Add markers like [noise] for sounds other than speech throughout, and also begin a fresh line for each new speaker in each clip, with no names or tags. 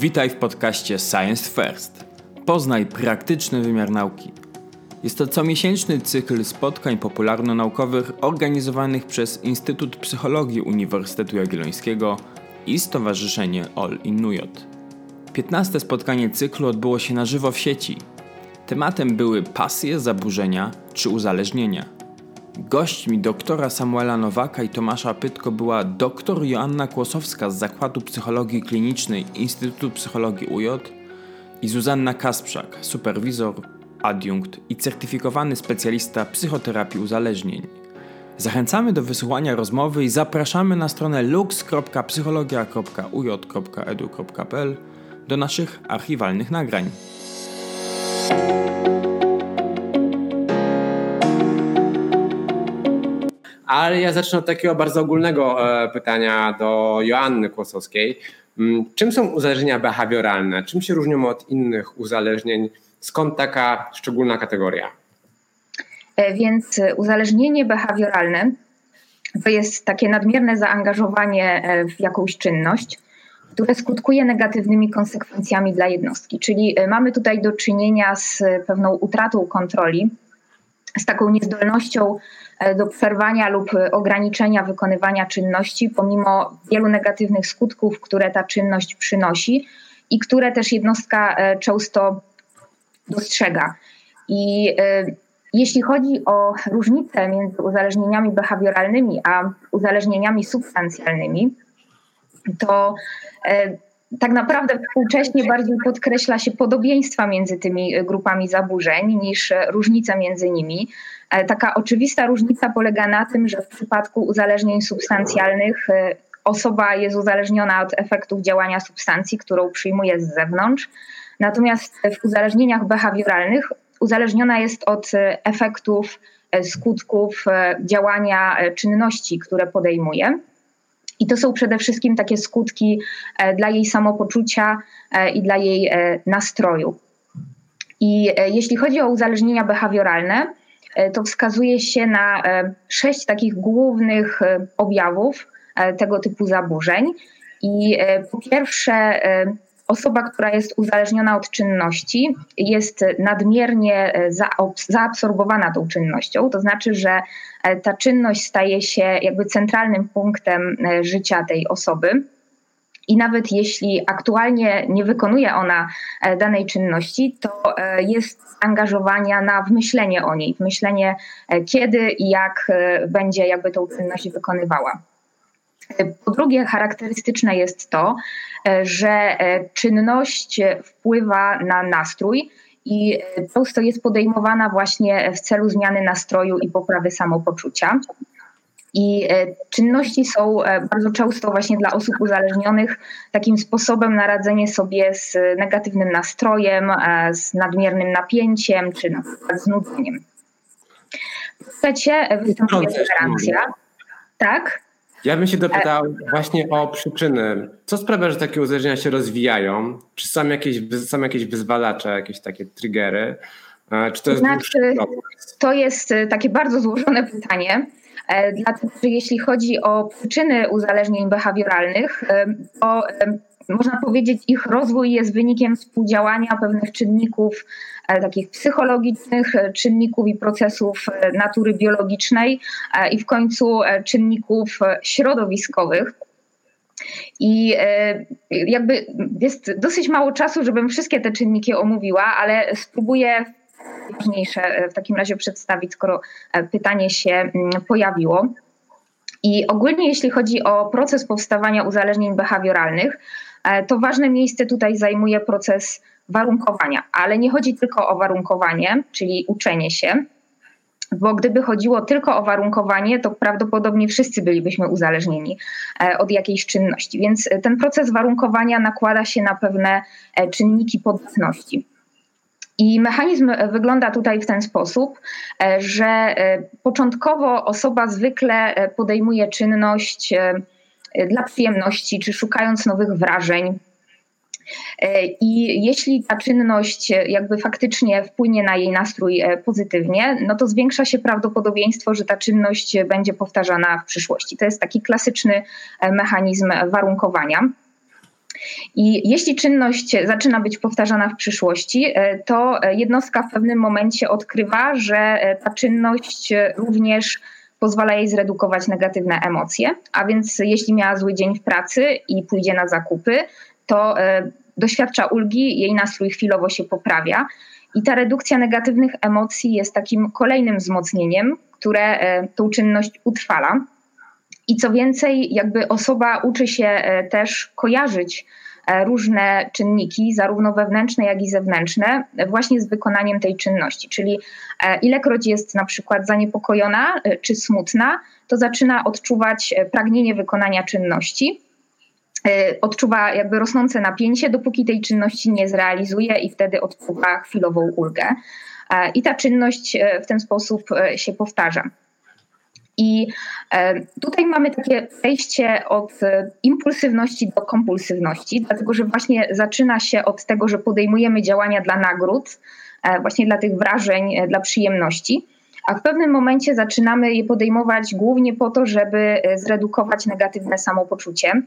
Witaj w podcaście Science First. Poznaj praktyczny wymiar nauki. Jest to comiesięczny cykl spotkań popularno-naukowych organizowanych przez Instytut Psychologii Uniwersytetu Jagiellońskiego i Stowarzyszenie All in Nujot. 15 spotkanie cyklu odbyło się na żywo w sieci. Tematem były pasje, zaburzenia czy uzależnienia – Gośćmi doktora Samuela Nowaka i Tomasza Pytko była dr Joanna Kłosowska z Zakładu Psychologii Klinicznej Instytutu Psychologii UJ i Zuzanna Kasprzak, superwizor, adiunkt i certyfikowany specjalista psychoterapii uzależnień. Zachęcamy do wysłuchania rozmowy i zapraszamy na stronę lux.psychologia.uj.edu.pl do naszych archiwalnych nagrań.
Ale ja zacznę od takiego bardzo ogólnego e, pytania do Joanny Kłosowskiej. Mm, czym są uzależnienia behawioralne? Czym się różnią od innych uzależnień? Skąd taka szczególna kategoria?
E, więc uzależnienie behawioralne to jest takie nadmierne zaangażowanie e, w jakąś czynność, które skutkuje negatywnymi konsekwencjami dla jednostki. Czyli mamy tutaj do czynienia z pewną utratą kontroli, z taką niezdolnością do przerwania lub ograniczenia wykonywania czynności, pomimo wielu negatywnych skutków, które ta czynność przynosi i które też jednostka e, często dostrzega. I e, jeśli chodzi o różnicę między uzależnieniami behawioralnymi a uzależnieniami substancjalnymi, to tak naprawdę współcześnie bardziej podkreśla się podobieństwa między tymi grupami zaburzeń niż różnice między nimi. E, taka oczywista różnica polega na tym, że w przypadku uzależnień substancjalnych e, osoba jest uzależniona od efektów działania substancji, którą przyjmuje z zewnątrz. Natomiast w uzależnieniach behawioralnych uzależniona jest od e, efektów, skutków działania czynności, które podejmuje. I to są przede wszystkim takie skutki dla jej samopoczucia i dla jej nastroju. I jeśli chodzi o uzależnienia behawioralne, to wskazuje się na e, sześć takich głównych e, objawów tego typu zaburzeń. I po pierwsze, osoba, która jest uzależniona od czynności, jest nadmiernie zaabsorbowana tą czynnością. To znaczy, że ta czynność staje się jakby centralnym punktem życia tej osoby i nawet jeśli aktualnie nie wykonuje ona e, danej czynności, to e, jest angażowania na wmyślenie o niej, wmyślenie e, kiedy i jak będzie jakby tą czynność wykonywała. Po drugie, charakterystyczne jest to, że czynność wpływa na nastrój i często jest podejmowana właśnie w celu zmiany nastroju i poprawy samopoczucia. I e, czynności są e, bardzo często właśnie dla osób uzależnionych takim sposobem na radzenie sobie z negatywnym nastrojem, e, z nadmiernym napięciem czy na przykład z nudzeniem. W trzecie występuje tolerancja. Tak?
Ja bym się dopytał właśnie o przyczyny. Co sprawia, że takie uzależnienia się rozwijają? Czy są jakieś, są jakieś wyzwalacze, jakieś takie triggery? Czy to jest
znaczy, to jest takie bardzo złożone pytanie. E, dlatego, że jeśli chodzi o przyczyny uzależnień behawioralnych, e, to e, można powiedzieć, ich rozwój jest wynikiem współdziałania pewnych czynników takich psychologicznych, czynników i procesów natury biologicznej i w końcu czynników środowiskowych. I jakby jest dosyć mało czasu, żebym wszystkie te czynniki omówiła, ale spróbuję najważniejsze e, w takim razie przedstawić, skoro e, pytanie się mm, pojawiło. I ogólnie, jeśli chodzi o proces powstawania uzależnień behawioralnych, e, to ważne miejsce tutaj zajmuje proces warunkowania, ale nie chodzi tylko o warunkowanie, czyli uczenie się, bo gdyby chodziło tylko o warunkowanie, to prawdopodobnie wszyscy bylibyśmy uzależnieni od jakiejś czynności. Więc ten proces warunkowania nakłada się na pewne czynniki podatności. I mechanizm wygląda tutaj w ten sposób, e, że e, początkowo osoba zwykle e, podejmuje czynność dla przyjemności, czy szukając nowych wrażeń. I jeśli ta czynność jakby faktycznie wpłynie na jej nastrój pozytywnie, no to zwiększa się prawdopodobieństwo, że ta czynność będzie powtarzana w przyszłości. To jest taki klasyczny mechanizm warunkowania. I jeśli czynność zaczyna być powtarzana w przyszłości, to jednostka w pewnym momencie odkrywa, że ta czynność również pozwala jej zredukować negatywne emocje. A więc jeśli miała zły dzień w pracy i pójdzie na zakupy, to doświadcza ulgi, jej nastrój chwilowo się poprawia. I ta redukcja negatywnych emocji jest takim kolejnym wzmocnieniem, które e, tą czynność utrwala. I co więcej, jakby osoba uczy się e, też kojarzyć e, różne czynniki, zarówno wewnętrzne, jak i zewnętrzne, właśnie z wykonaniem tej czynności. Czyli ilekroć jest na przykład zaniepokojona czy smutna, to zaczyna odczuwać pragnienie wykonania czynności E, odczuwa jakby rosnące napięcie, dopóki tej czynności nie zrealizuje i wtedy odczuwa chwilową ulgę. E, I ta czynność e, w ten sposób się powtarza. I tutaj mamy takie przejście od impulsywności do kompulsywności, dlatego że właśnie zaczyna się od tego, że podejmujemy działania dla nagród, właśnie dla tych wrażeń, dla przyjemności, a w pewnym momencie zaczynamy je podejmować głównie po to, żeby zredukować negatywne samopoczucie.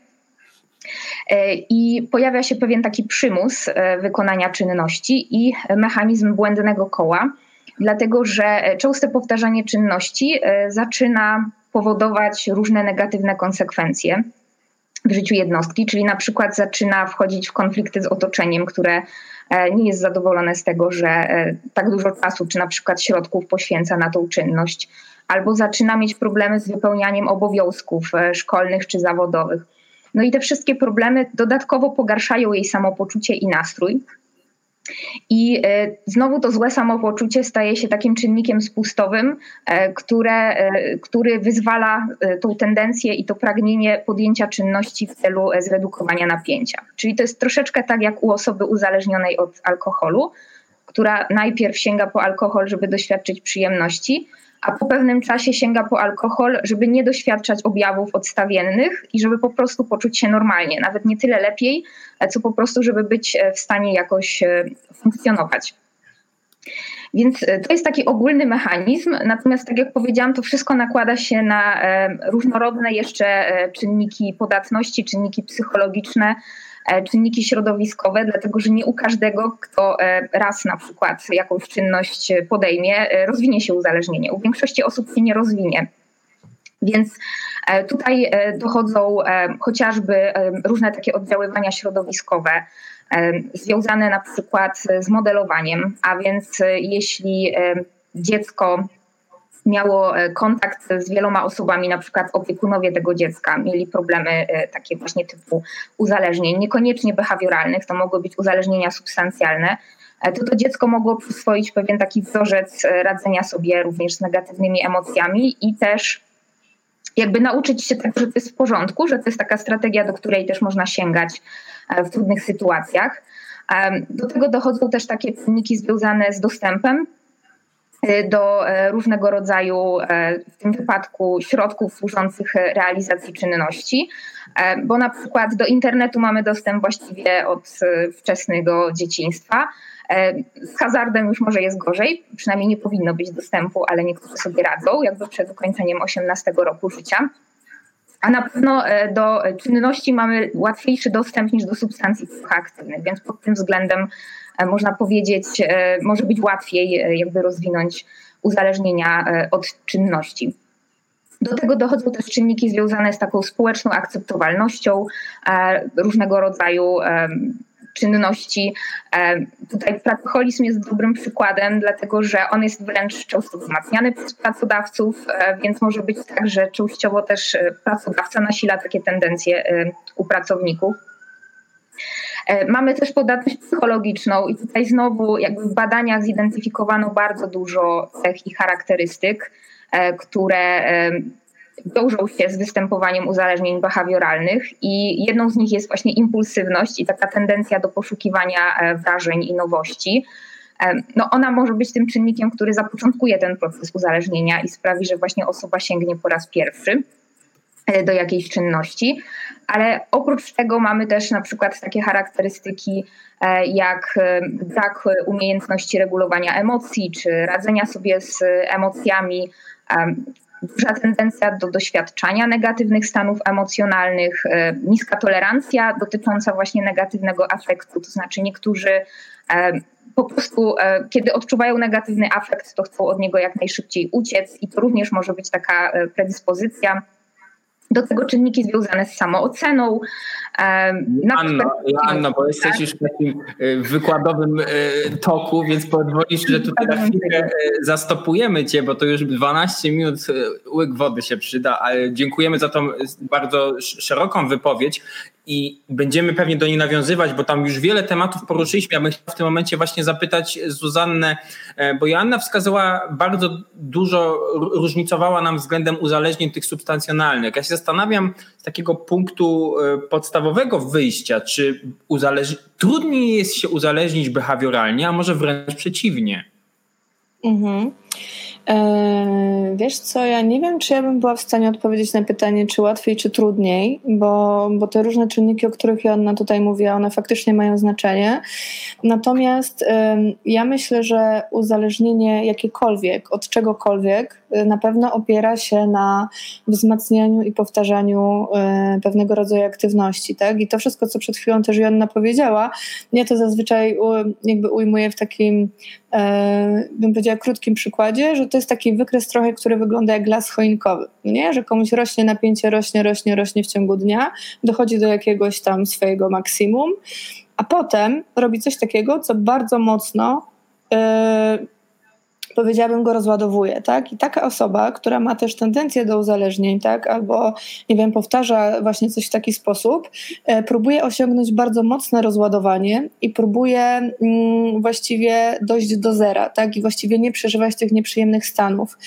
E, I pojawia się pewien taki przymus e, wykonania czynności i mechanizm błędnego koła, dlatego że częste powtarzanie czynności e, zaczyna powodować różne negatywne konsekwencje w życiu jednostki, czyli na przykład zaczyna wchodzić w konflikty z otoczeniem, które nie jest zadowolone z tego, że tak dużo czasu czy na przykład środków poświęca na tą czynność, albo zaczyna mieć problemy z wypełnianiem obowiązków szkolnych czy zawodowych. No i te wszystkie problemy dodatkowo pogarszają jej samopoczucie i nastrój. I e, znowu to złe samopoczucie staje się takim czynnikiem spustowym, e, które, e, który wyzwala tą tendencję i to pragnienie podjęcia czynności w celu zredukowania napięcia. Czyli to jest troszeczkę tak jak u osoby uzależnionej od alkoholu, która najpierw sięga po alkohol, żeby doświadczyć przyjemności, a po pewnym czasie sięga po alkohol, żeby nie doświadczać objawów odstawiennych i żeby po prostu poczuć się normalnie, nawet nie tyle lepiej, co po prostu, żeby być e, w stanie jakoś e, funkcjonować. Więc e, to jest taki ogólny mechanizm, natomiast tak jak powiedziałam, to wszystko nakłada się na różnorodne jeszcze czynniki podatności, czynniki psychologiczne, czynniki środowiskowe, dlatego że nie u każdego, kto e, raz na przykład jakąś czynność podejmie, e, rozwinie się uzależnienie. U większości osób się nie rozwinie. Więc tutaj dochodzą chociażby różne takie oddziaływania środowiskowe, związane na przykład z modelowaniem, a więc jeśli dziecko miało e, kontakt z wieloma osobami, na przykład opiekunowie tego dziecka mieli problemy e, takie właśnie typu uzależnień, niekoniecznie behawioralnych, to mogły być uzależnienia substancjalne, e, to to dziecko mogło przyswoić pewien taki wzorzec radzenia sobie również z negatywnymi emocjami i też jakby nauczyć się tego, że to jest w porządku, że to jest taka strategia, do której też można sięgać w trudnych sytuacjach. Do tego dochodzą też takie czynniki związane z dostępem, do e, różnego rodzaju, e, w tym wypadku, środków służących realizacji czynności, e, bo na przykład do internetu mamy dostęp właściwie od wczesnego dzieciństwa. Z hazardem już może jest gorzej, przynajmniej nie powinno być dostępu, ale niektórzy sobie radzą, jakby przed ukończeniem 18 roku życia. A na pewno do czynności mamy łatwiejszy dostęp niż do substancji psychoaktywnych, więc pod tym względem E, można powiedzieć, e, może być łatwiej e, jakby rozwinąć uzależnienia od czynności. Do tego dochodzą też czynniki związane z taką społeczną akceptowalnością różnego rodzaju czynności. Tutaj pracoholizm jest dobrym przykładem, dlatego że on jest wręcz często wzmacniany przez pracodawców, więc może być tak, że częściowo też pracodawca nasila takie tendencje u pracowników. E, mamy też podatność psychologiczną i tutaj znowu jakby w badaniach zidentyfikowano bardzo dużo cech i charakterystyk, e, które e, wiążą się z występowaniem uzależnień behawioralnych i jedną z nich jest właśnie impulsywność i taka tendencja do poszukiwania wrażeń i nowości. No ona może być tym czynnikiem, który zapoczątkuje ten proces uzależnienia i sprawi, że właśnie osoba sięgnie po raz pierwszy do jakiejś czynności ale oprócz tego mamy też na przykład takie charakterystyki e, jak e, brak umiejętności regulowania emocji czy radzenia sobie z emocjami. duża tendencja do doświadczania negatywnych stanów emocjonalnych, niska tolerancja dotycząca właśnie negatywnego afektu, to znaczy niektórzy po prostu, kiedy odczuwają negatywny afekt, to chcą od niego jak najszybciej uciec i to również może być taka predyspozycja do tego czynniki związane z samooceną.
Anno, Anno, bo jesteś już w takim e, wykładowym e, toku, więc pozwolisz, że tutaj na chwilę e, zastopujemy Cię, bo to już 12 minut łyk wody się przyda, ale dziękujemy za tą bardzo szeroką wypowiedź i będziemy pewnie do niej nawiązywać, bo tam już wiele tematów poruszyliśmy. Ja bym chciał w tym momencie właśnie zapytać Zuzannę, e, bo Joanna wskazała bardzo dużo, różnicowała nam względem uzależnień tych substancjonalnych. Ja się zastanawiam z takiego punktu e, podstawowego wyjścia, czy uzależ... trudniej jest się uzależnić behawioralnie, a może wręcz przeciwnie.
Mhm. E, wiesz co, ja nie wiem, czy ja bym była w stanie odpowiedzieć na pytanie, czy łatwiej, czy trudniej, bo, bo te różne czynniki, o których Joanna tutaj mówiła, one faktycznie mają znaczenie. Natomiast ja myślę, że uzależnienie jakiekolwiek, od czegokolwiek, na pewno opiera się na wzmacnianiu i powtarzaniu y, pewnego rodzaju aktywności. Tak? I to wszystko, co przed chwilą też Joanna powiedziała, ja to zazwyczaj jakby ujmuję w takim, e, bym powiedziała, krótkim przykładzie, że to jest taki wykres trochę, który wygląda jak las choinkowy, nie? że komuś rośnie napięcie, rośnie, rośnie, rośnie w ciągu dnia, dochodzi do jakiegoś tam swojego maksimum, a potem robi coś takiego, co bardzo mocno yy, powiedziałabym, go rozładowuje, tak? I taka osoba, która ma też tendencję do uzależnień, tak? Albo, nie wiem, powtarza właśnie coś w taki sposób, e, próbuje osiągnąć bardzo mocne rozładowanie i próbuje mm, właściwie dojść do zera, tak? I właściwie nie przeżywać tych nieprzyjemnych stanów.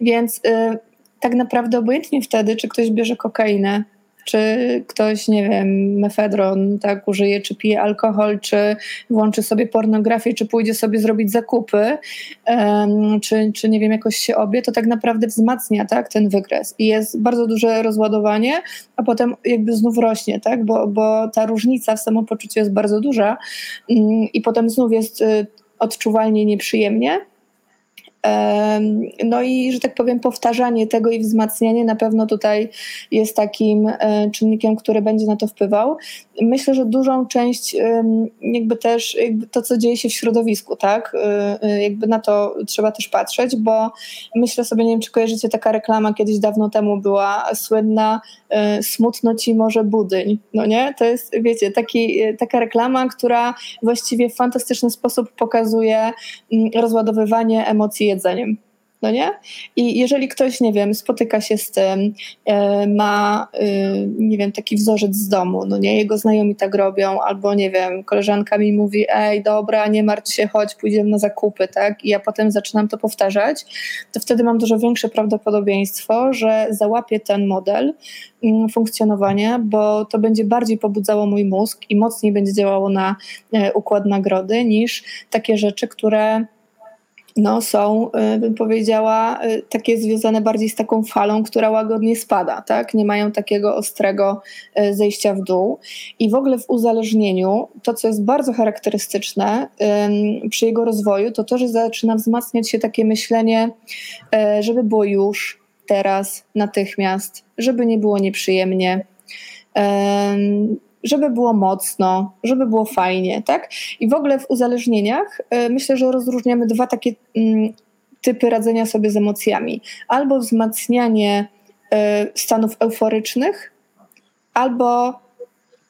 Więc e, tak naprawdę obojętnie wtedy, czy ktoś bierze kokainę, czy ktoś, nie wiem, mefedron tak użyje, czy pije alkohol, czy włączy sobie pornografię, czy pójdzie sobie zrobić zakupy, um, czy, czy nie wiem, jakoś się obie, to tak naprawdę wzmacnia tak, ten wykres. I jest bardzo duże rozładowanie, a potem jakby znów rośnie, tak, bo, bo ta różnica w samopoczuciu jest bardzo duża um, i potem znów jest y, odczuwalnie nieprzyjemnie, no i, że tak powiem, powtarzanie tego i wzmacnianie na pewno tutaj jest takim e, czynnikiem, który będzie na to wpływał. Myślę, że dużą część jakby też jakby to, co dzieje się w środowisku, tak, e, e, jakby na to trzeba też patrzeć, bo myślę sobie, nie wiem, czy kojarzycie, taka reklama kiedyś dawno temu była słynna smutno ci może budyń, no nie? To jest, wiecie, taki, taka reklama, która właściwie w fantastyczny sposób pokazuje mm, rozładowywanie emocji jedzeniem. No nie? I jeżeli ktoś, nie wiem, spotyka się z tym, e, ma, e, nie wiem, taki wzorzec z domu, no nie, jego znajomi tak robią, albo nie wiem, koleżanka mi mówi, ej, dobra, nie martw się, chodź, pójdziemy na zakupy, tak? I ja potem zaczynam to powtarzać, to wtedy mam dużo większe prawdopodobieństwo, że załapię ten model mm, funkcjonowania, bo to będzie bardziej pobudzało mój mózg i mocniej będzie działało na e, układ nagrody niż takie rzeczy, które no, są, y, bym powiedziała, y, takie związane bardziej z taką falą, która łagodnie spada, tak? Nie mają takiego ostrego y, zejścia w dół. I w ogóle w uzależnieniu, to co jest bardzo charakterystyczne przy jego rozwoju, to to, że zaczyna wzmacniać się takie myślenie, żeby było już, teraz, natychmiast, żeby nie było nieprzyjemnie żeby było mocno, żeby było fajnie, tak? I w ogóle w uzależnieniach y, myślę, że rozróżniamy dwa takie mm, typy radzenia sobie z emocjami. Albo wzmacnianie y, stanów euforycznych, albo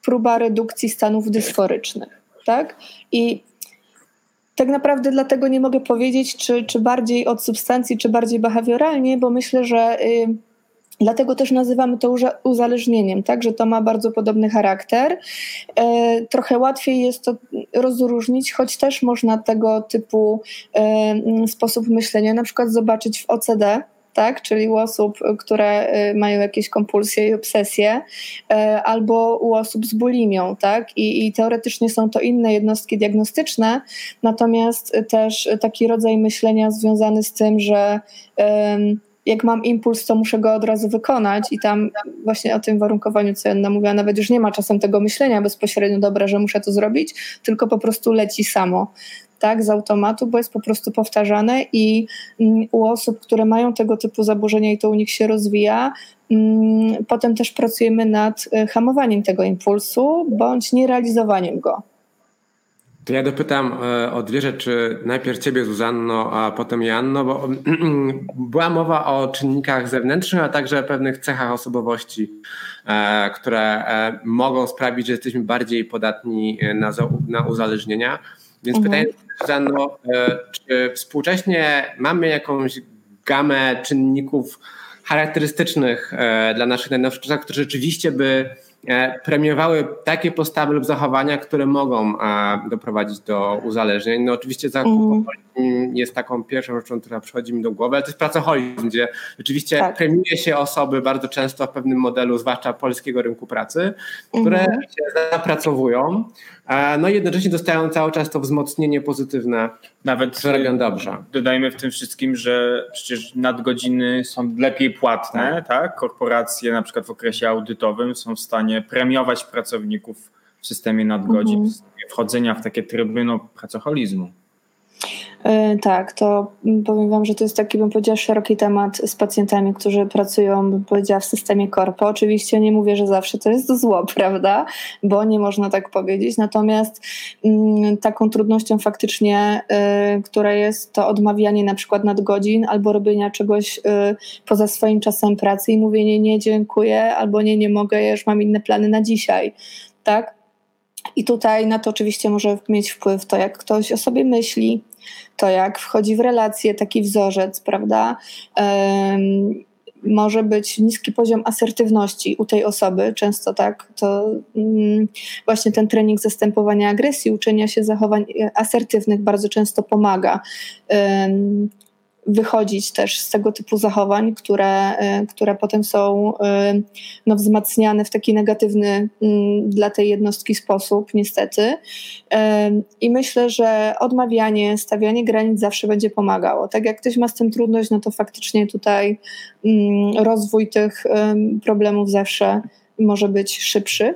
próba redukcji stanów dysforycznych, tak? I tak naprawdę dlatego nie mogę powiedzieć, czy, czy bardziej od substancji, czy bardziej behawioralnie, bo myślę, że y, Dlatego też nazywamy to uzależnieniem, tak, że to ma bardzo podobny charakter. E, trochę łatwiej jest to rozróżnić, choć też można tego typu e, sposób myślenia na przykład zobaczyć w OCD, tak? czyli u osób, które e, mają jakieś kompulsje i obsesje, albo u osób z bulimią. Tak? I, I, teoretycznie są to inne jednostki diagnostyczne, natomiast też taki rodzaj myślenia związany z tym, że jak mam impuls, to muszę go od razu wykonać i tam właśnie o tym warunkowaniu, co Janna mówiła, nawet już nie ma czasem tego myślenia bezpośrednio, dobra, że muszę to zrobić, tylko po prostu leci samo, tak, z automatu, bo jest po prostu powtarzane i mm, u osób, które mają tego typu zaburzenia i to u nich się rozwija, mm, potem też pracujemy nad e, hamowaniem tego impulsu bądź nierealizowaniem go.
To ja dopytam e, o dwie rzeczy. Najpierw ciebie, Zuzanno, a potem Janno, bo [clears throat] była mowa o czynnikach zewnętrznych, a także pewnych cechach osobowości, e, które e, mogą sprawić, że jesteśmy bardziej podatni na, na uzależnienia. Więc mhm. pytanie, Zuzanno, czy współcześnie mamy jakąś gamę czynników charakterystycznych dla naszych najnowszych czasów, które rzeczywiście by premiowały takie postawy lub zachowania, które mogą e, doprowadzić do uzależnień. No oczywiście zakup mm. Jest taką pierwszą rzeczą, która przychodzi mi do głowy, ale to jest pracoholizm, gdzie rzeczywiście tak. premiuje się osoby bardzo często w pewnym modelu, zwłaszcza polskiego rynku pracy, które mhm. się zapracowują, no i jednocześnie dostają cały czas to wzmocnienie pozytywne, nawet które robią dobrze.
Dodajmy w tym wszystkim, że przecież nadgodziny są lepiej płatne, tak? tak? Korporacje na przykład w okresie audytowym są w stanie stanie premiować pracowników w systemie nadgodzin, mhm. w systemie wchodzenia w takie tryby no, pracoholizmu.
E, tak, to powiem Wam, że to jest taki, bym powiedziała, szeroki temat z pacjentami, którzy pracują, bym powiedziała, w systemie korpo. Oczywiście nie mówię, że zawsze to jest zło, [laughs] prawda, bo nie można tak powiedzieć. Natomiast mm, taką trudnością faktycznie, y, która jest to odmawianie na przykład nadgodzin albo robienia czegoś y, poza swoim czasem pracy i mówienie nie, dziękuję, albo nie, nie mogę, ja już mam inne plany na dzisiaj, tak? I tutaj na to oczywiście może mieć wpływ to, jak ktoś o sobie myśli, to jak wchodzi w relacje taki wzorzec, prawda? Um, może być niski poziom asertywności u tej osoby, często tak, to mm, właśnie ten trening zastępowania agresji, uczenia się zachowań asertywnych bardzo często pomaga. Wychodzić też z tego typu zachowań, które, y, które potem są y, no, wzmacniane w taki negatywny mm, dla tej jednostki sposób, niestety. Y, I myślę, że odmawianie, stawianie granic zawsze będzie pomagało. Tak jak ktoś ma z tym trudność, no to faktycznie tutaj mm, rozwój tych problemów zawsze może być szybszy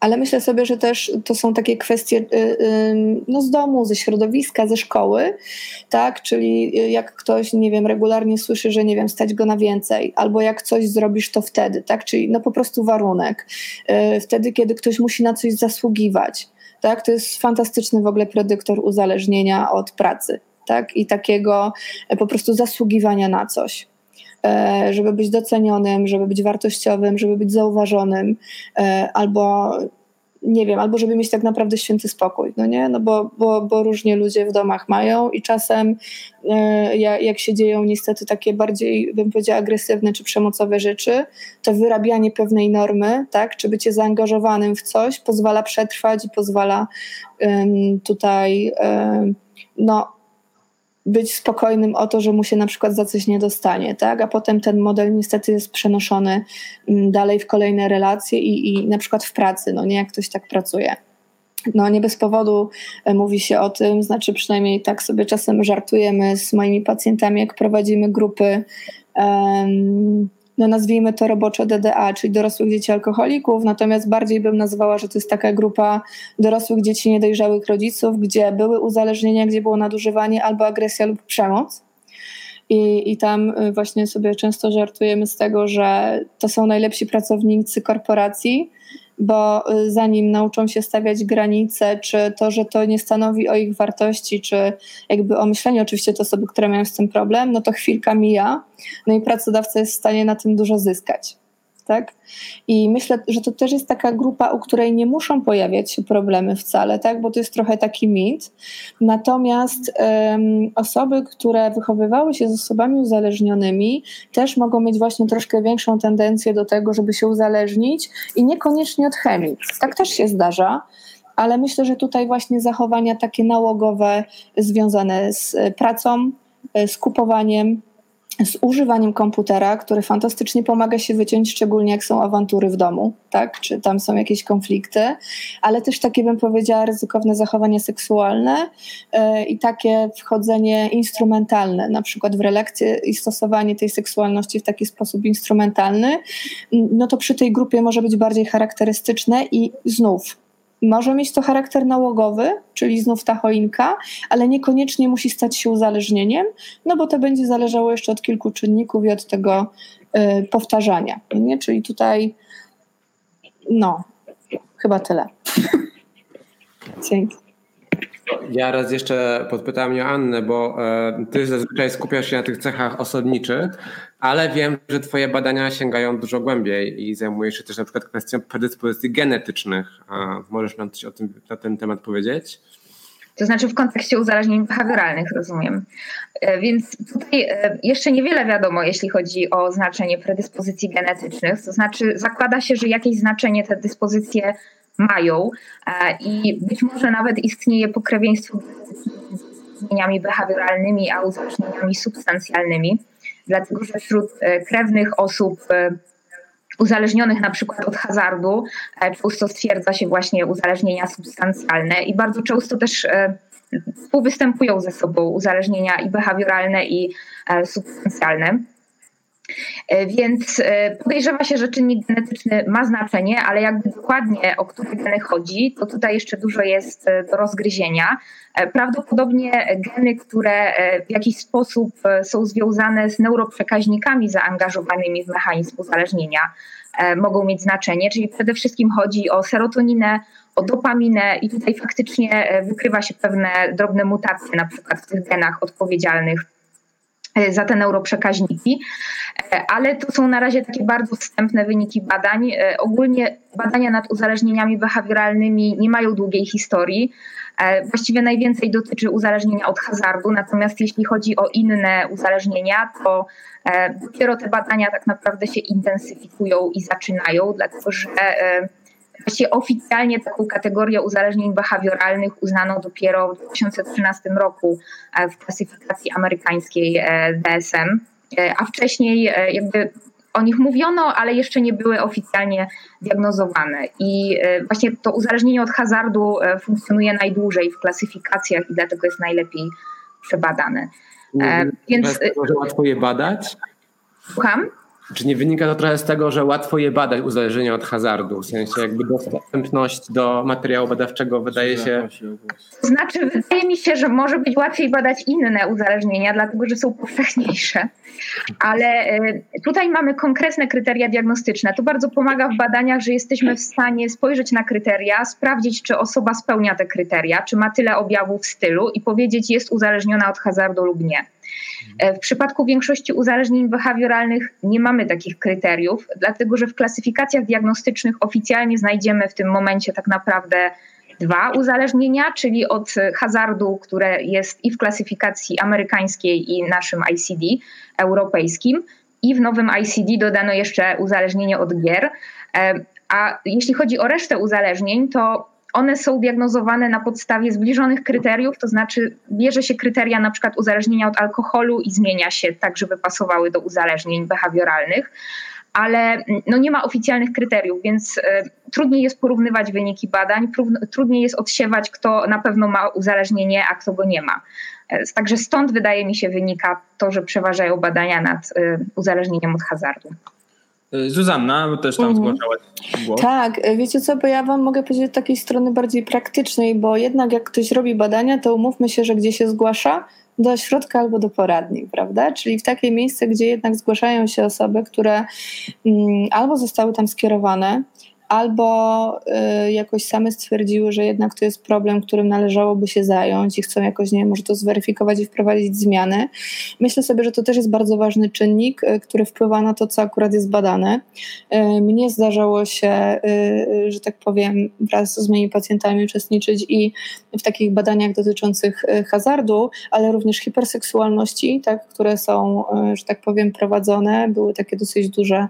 ale myślę sobie, że też to są takie kwestie y, y, no, z domu, ze środowiska, ze szkoły, tak? Czyli jak ktoś, nie wiem, regularnie słyszy, że nie wiem, stać go na więcej, albo jak coś zrobisz, to wtedy, tak? Czyli no po prostu warunek. Y, wtedy, kiedy ktoś musi na coś zasługiwać, tak? To jest fantastyczny w ogóle predyktor uzależnienia od pracy, tak? I takiego po prostu zasługiwania na coś żeby być docenionym, żeby być wartościowym, żeby być zauważonym, e, albo nie wiem, albo żeby mieć tak naprawdę święty spokój, no nie? No bo, bo, bo różnie ludzie w domach mają i czasem e, jak się dzieją niestety takie bardziej, bym powiedziała, agresywne czy przemocowe rzeczy, to wyrabianie pewnej normy, tak, czy bycie zaangażowanym w coś pozwala przetrwać i pozwala tutaj no, być spokojnym o to, że mu się na przykład za coś nie dostanie, tak? A potem ten model niestety jest przenoszony mm, dalej w kolejne relacje i, i na przykład w pracy, no nie jak ktoś tak pracuje. No nie bez powodu e, mówi się o tym, znaczy przynajmniej tak sobie czasem żartujemy z moimi pacjentami, jak prowadzimy grupy um, no nazwijmy to robocze DDA, czyli dorosłych dzieci alkoholików, natomiast bardziej bym nazwała, że to jest taka grupa dorosłych dzieci niedojrzałych rodziców, gdzie były uzależnienia, gdzie było nadużywanie albo agresja lub przemoc. I, I tam y, właśnie sobie często żartujemy z tego, że to są najlepsi pracownicy korporacji, bo y, zanim nauczą się stawiać granice, czy to, że to nie stanowi o ich wartości, czy jakby o myśleniu, oczywiście to osoby, które mają z tym problem, no to chwilka mija, no i pracodawca jest w stanie na tym dużo zyskać tak? I myślę, że to też jest taka grupa, u której nie muszą pojawiać się problemy wcale, tak? Bo to jest trochę taki mit. Natomiast um, osoby, które wychowywały się z osobami uzależnionymi, też mogą mieć właśnie troszkę większą tendencję do tego, żeby się uzależnić i niekoniecznie od chemii. Tak też się zdarza ale myślę, że tutaj właśnie zachowania takie nałogowe związane z pracą, z kupowaniem, z używaniem komputera, który fantastycznie pomaga się wyciąć, szczególnie jak są awantury w domu, tak? czy tam są jakieś konflikty, ale też takie, bym powiedziała, ryzykowne zachowania seksualne yy, i takie wchodzenie instrumentalne, na przykład w relekcję i stosowanie tej seksualności w taki sposób instrumentalny, no to przy tej grupie może być bardziej charakterystyczne i znów może mieć to charakter nałogowy, czyli znów ta choinka, ale niekoniecznie musi stać się uzależnieniem, no bo to będzie zależało jeszcze od kilku czynników i od tego y, powtarzania. Nie? Czyli tutaj, no, chyba tyle. [laughs] Dzięki.
Ja raz jeszcze podpytałem Joannę, bo e, ty zazwyczaj skupiasz się na tych cechach osobniczych, ale wiem, że twoje badania sięgają dużo głębiej i zajmujesz się też na przykład kwestią predyspozycji genetycznych. Możesz nam coś o tym, na ten temat powiedzieć?
To znaczy w kontekście uzależnień behawioralnych, rozumiem. E, więc tutaj e, jeszcze niewiele wiadomo, jeśli chodzi o znaczenie predyspozycji genetycznych. To znaczy zakłada się, że jakieś znaczenie te dyspozycje mają e, i być może nawet istnieje pokrewieństwo między zmieniami behawioralnymi a uzależnieniami substancjalnymi, dlatego że wśród e, krewnych osób e, uzależnionych na przykład od hazardu często stwierdza się właśnie uzależnienia substancjalne i bardzo często też współwystępują ze sobą uzależnienia i behawioralne i substancjalne. E, więc e, podejrzewa się, że czynnik genetyczny ma znaczenie, ale jakby dokładnie o które geny chodzi, to tutaj jeszcze dużo jest e, do rozgryzienia. Prawdopodobnie geny, które w jakiś sposób są związane z neuroprzekaźnikami zaangażowanymi w mechanizm uzależnienia, mogą mieć znaczenie, czyli przede wszystkim chodzi o serotoninę, o dopaminę i tutaj faktycznie wykrywa się pewne drobne mutacje, na przykład w tych genach odpowiedzialnych za te neuroprzekaźniki, e, ale to są na razie takie bardzo wstępne wyniki badań. E, ogólnie badania nad uzależnieniami behawioralnymi nie mają długiej historii. Właściwie najwięcej dotyczy uzależnienia od hazardu, natomiast jeśli chodzi o inne uzależnienia, to dopiero te badania tak naprawdę się intensyfikują i zaczynają, dlatego że Właściwie oficjalnie taką kategorię uzależnień behawioralnych uznano dopiero w 2013 roku e, w klasyfikacji amerykańskiej e, DSM, e, a wcześniej jakby o nich mówiono, ale jeszcze nie były oficjalnie diagnozowane. I właśnie to uzależnienie od hazardu funkcjonuje najdłużej w klasyfikacjach i dlatego jest najlepiej przebadane.
Więc łatwo je badać?
Słucham?
Czy nie wynika to trochę z tego, że łatwo je badać uzależnienie od hazardu? W sensie jakby dostępność do materiału badawczego wydaje się...
To znaczy wydaje mi się, że może być łatwiej badać inne uzależnienia, dlatego że są powszechniejsze. Ale e, tutaj mamy konkretne kryteria diagnostyczne. To bardzo pomaga w badaniach, że jesteśmy w stanie spojrzeć na kryteria, sprawdzić, czy osoba spełnia te kryteria, czy ma tyle objawów w stylu i powiedzieć, jest uzależniona od hazardu lub nie. E, w przypadku większości uzależnień behawioralnych nie mamy takich kryteriów, dlatego że w klasyfikacjach diagnostycznych oficjalnie znajdziemy w tym momencie tak naprawdę dwa uzależnienia, czyli od hazardu, które jest i w klasyfikacji amerykańskiej, i naszym ICD europejskim, i w nowym ICD dodano jeszcze uzależnienie od gier. E, a jeśli chodzi o resztę uzależnień, to one są diagnozowane na podstawie zbliżonych kryteriów, to znaczy bierze się kryteria na przykład uzależnienia od alkoholu i zmienia się tak, żeby pasowały do uzależnień behawioralnych, ale no nie ma oficjalnych kryteriów, więc y, trudniej jest porównywać wyniki badań, trudniej jest odsiewać, kto na pewno ma uzależnienie, a kto go nie ma. E, także stąd wydaje mi się wynika to, że przeważają badania nad y, uzależnieniem od hazardu.
Y, Zuzanna, też tam mhm. zgłaszałaś głos.
Tak, y, wiecie co, bo ja wam mogę powiedzieć z takiej strony bardziej praktycznej, bo jednak jak ktoś robi badania, to umówmy się, że gdzie się zgłasza, do środka albo do poradni, prawda? Czyli w takie miejsce, gdzie jednak zgłaszają się osoby, które mm, albo zostały tam skierowane, albo y, jakoś same stwierdziły, że jednak to jest problem, którym należałoby się zająć i chcą jakoś, nie wiem, może to zweryfikować i wprowadzić zmiany. Myślę sobie, że to też jest bardzo ważny czynnik, y, który wpływa na to, co akurat jest badane. Y, mnie zdarzało się, że tak powiem, wraz z moimi pacjentami uczestniczyć i w takich badaniach dotyczących hazardu, ale również hiperseksualności, tak, które są, że tak powiem, prowadzone. Były takie dosyć duże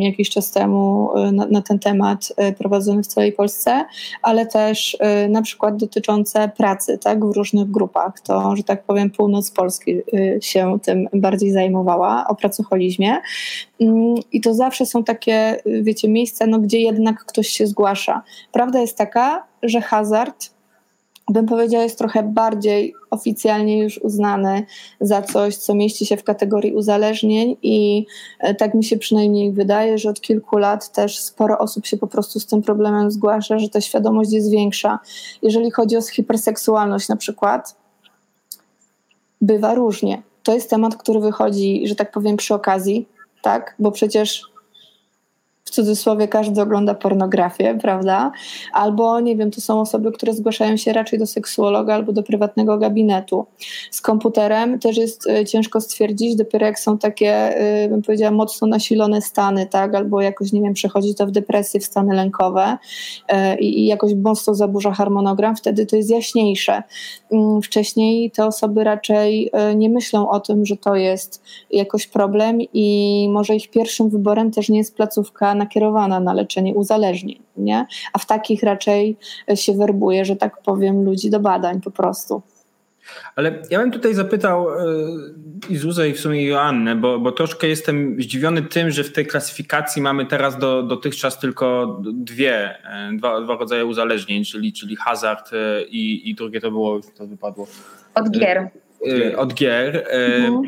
jakiś czas temu na, na, ten temat prowadzony w całej Polsce, ale też na przykład dotyczące pracy tak, w różnych grupach. To, że tak powiem, północ Polski się tym bardziej zajmowała, o pracoholizmie. Mm, I to zawsze są takie, wiecie, miejsca, no, gdzie jednak ktoś się zgłasza. Prawda jest taka, że hazard bym powiedziała, jest trochę bardziej oficjalnie już uznany za coś, co mieści się w kategorii uzależnień i e, tak mi się przynajmniej wydaje, że od kilku lat też sporo osób się po prostu z tym problemem zgłasza, że ta świadomość jest większa. Jeżeli chodzi o hiperseksualność na przykład, bywa różnie. To jest temat, który wychodzi, że tak powiem, przy okazji, tak? Bo przecież w cudzysłowie każdy ogląda pornografię, prawda? Albo nie wiem, to są osoby, które zgłaszają się raczej do seksuologa albo do prywatnego gabinetu. Z komputerem też jest y, ciężko stwierdzić, dopiero jak są takie, y, bym powiedziała, mocno nasilone stany, tak? Albo jakoś, nie wiem, przechodzi to w depresję, w stany lękowe y, i jakoś mocno zaburza harmonogram, wtedy to jest jaśniejsze. Mm, wcześniej te osoby raczej nie myślą o tym, że to jest jakoś problem i może ich pierwszym wyborem też nie jest placówka nakierowana na leczenie uzależnień, nie? a w takich raczej się werbuje, że tak powiem, ludzi do badań po prostu.
Ale ja bym tutaj zapytał e, i Zuzę i w sumie Joannę, bo, bo troszkę jestem zdziwiony tym, że w tej klasyfikacji mamy teraz do, dotychczas tylko dwie, e, dwa, dwa rodzaje uzależnień, czyli, czyli hazard e, i, i drugie to było, to wypadło.
Od gier.
Od gier. Mhm.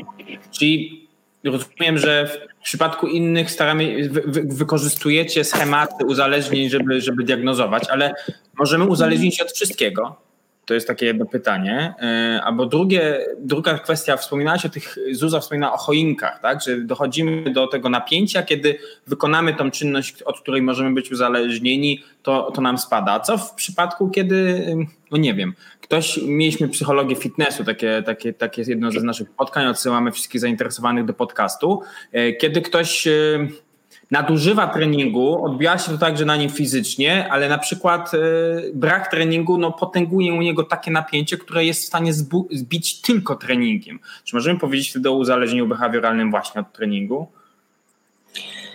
Czyli rozumiem, że w przypadku innych staramy, wy, wy, wykorzystujecie schematy uzależnień, żeby, żeby diagnozować, ale możemy uzależnić się od wszystkiego. To jest takie jedno pytanie. E, albo drugie, druga kwestia, wspominałaś o tych, Zuza wspomina o choinkach, tak? że dochodzimy do tego napięcia, kiedy wykonamy tą czynność, od której możemy być uzależnieni, to, to nam spada. Co w przypadku, kiedy, no nie wiem, ktoś, mieliśmy psychologię fitnessu, takie, takie, takie jedno ze naszych spotkań, odsyłamy wszystkich zainteresowanych do podcastu, e, kiedy ktoś e, nadużywa treningu, odbija się to także na nim fizycznie, ale na przykład e, brak treningu no, potęguje u niego takie napięcie, które jest w stanie zbić tylko treningiem. Czy możemy powiedzieć wtedy o uzależnieniu behawioralnym właśnie od treningu?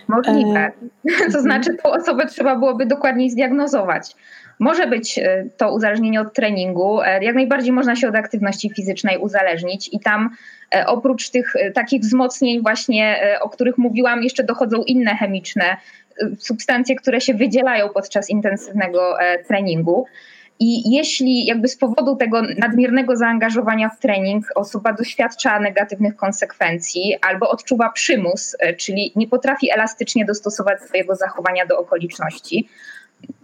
Możliwe. [laughs] To znaczy, tą osobę trzeba byłoby dokładniej zdiagnozować. Może być e, to uzależnienie od treningu. E, jak najbardziej można się od aktywności fizycznej uzależnić i tam e, oprócz tych takich wzmocnień właśnie, o których mówiłam, jeszcze dochodzą inne chemiczne substancje, które się wydzielają podczas intensywnego treningu. I jeśli jakby z powodu tego nadmiernego zaangażowania w trening osoba doświadcza negatywnych konsekwencji albo odczuwa przymus, czyli nie potrafi elastycznie dostosować swojego zachowania do okoliczności,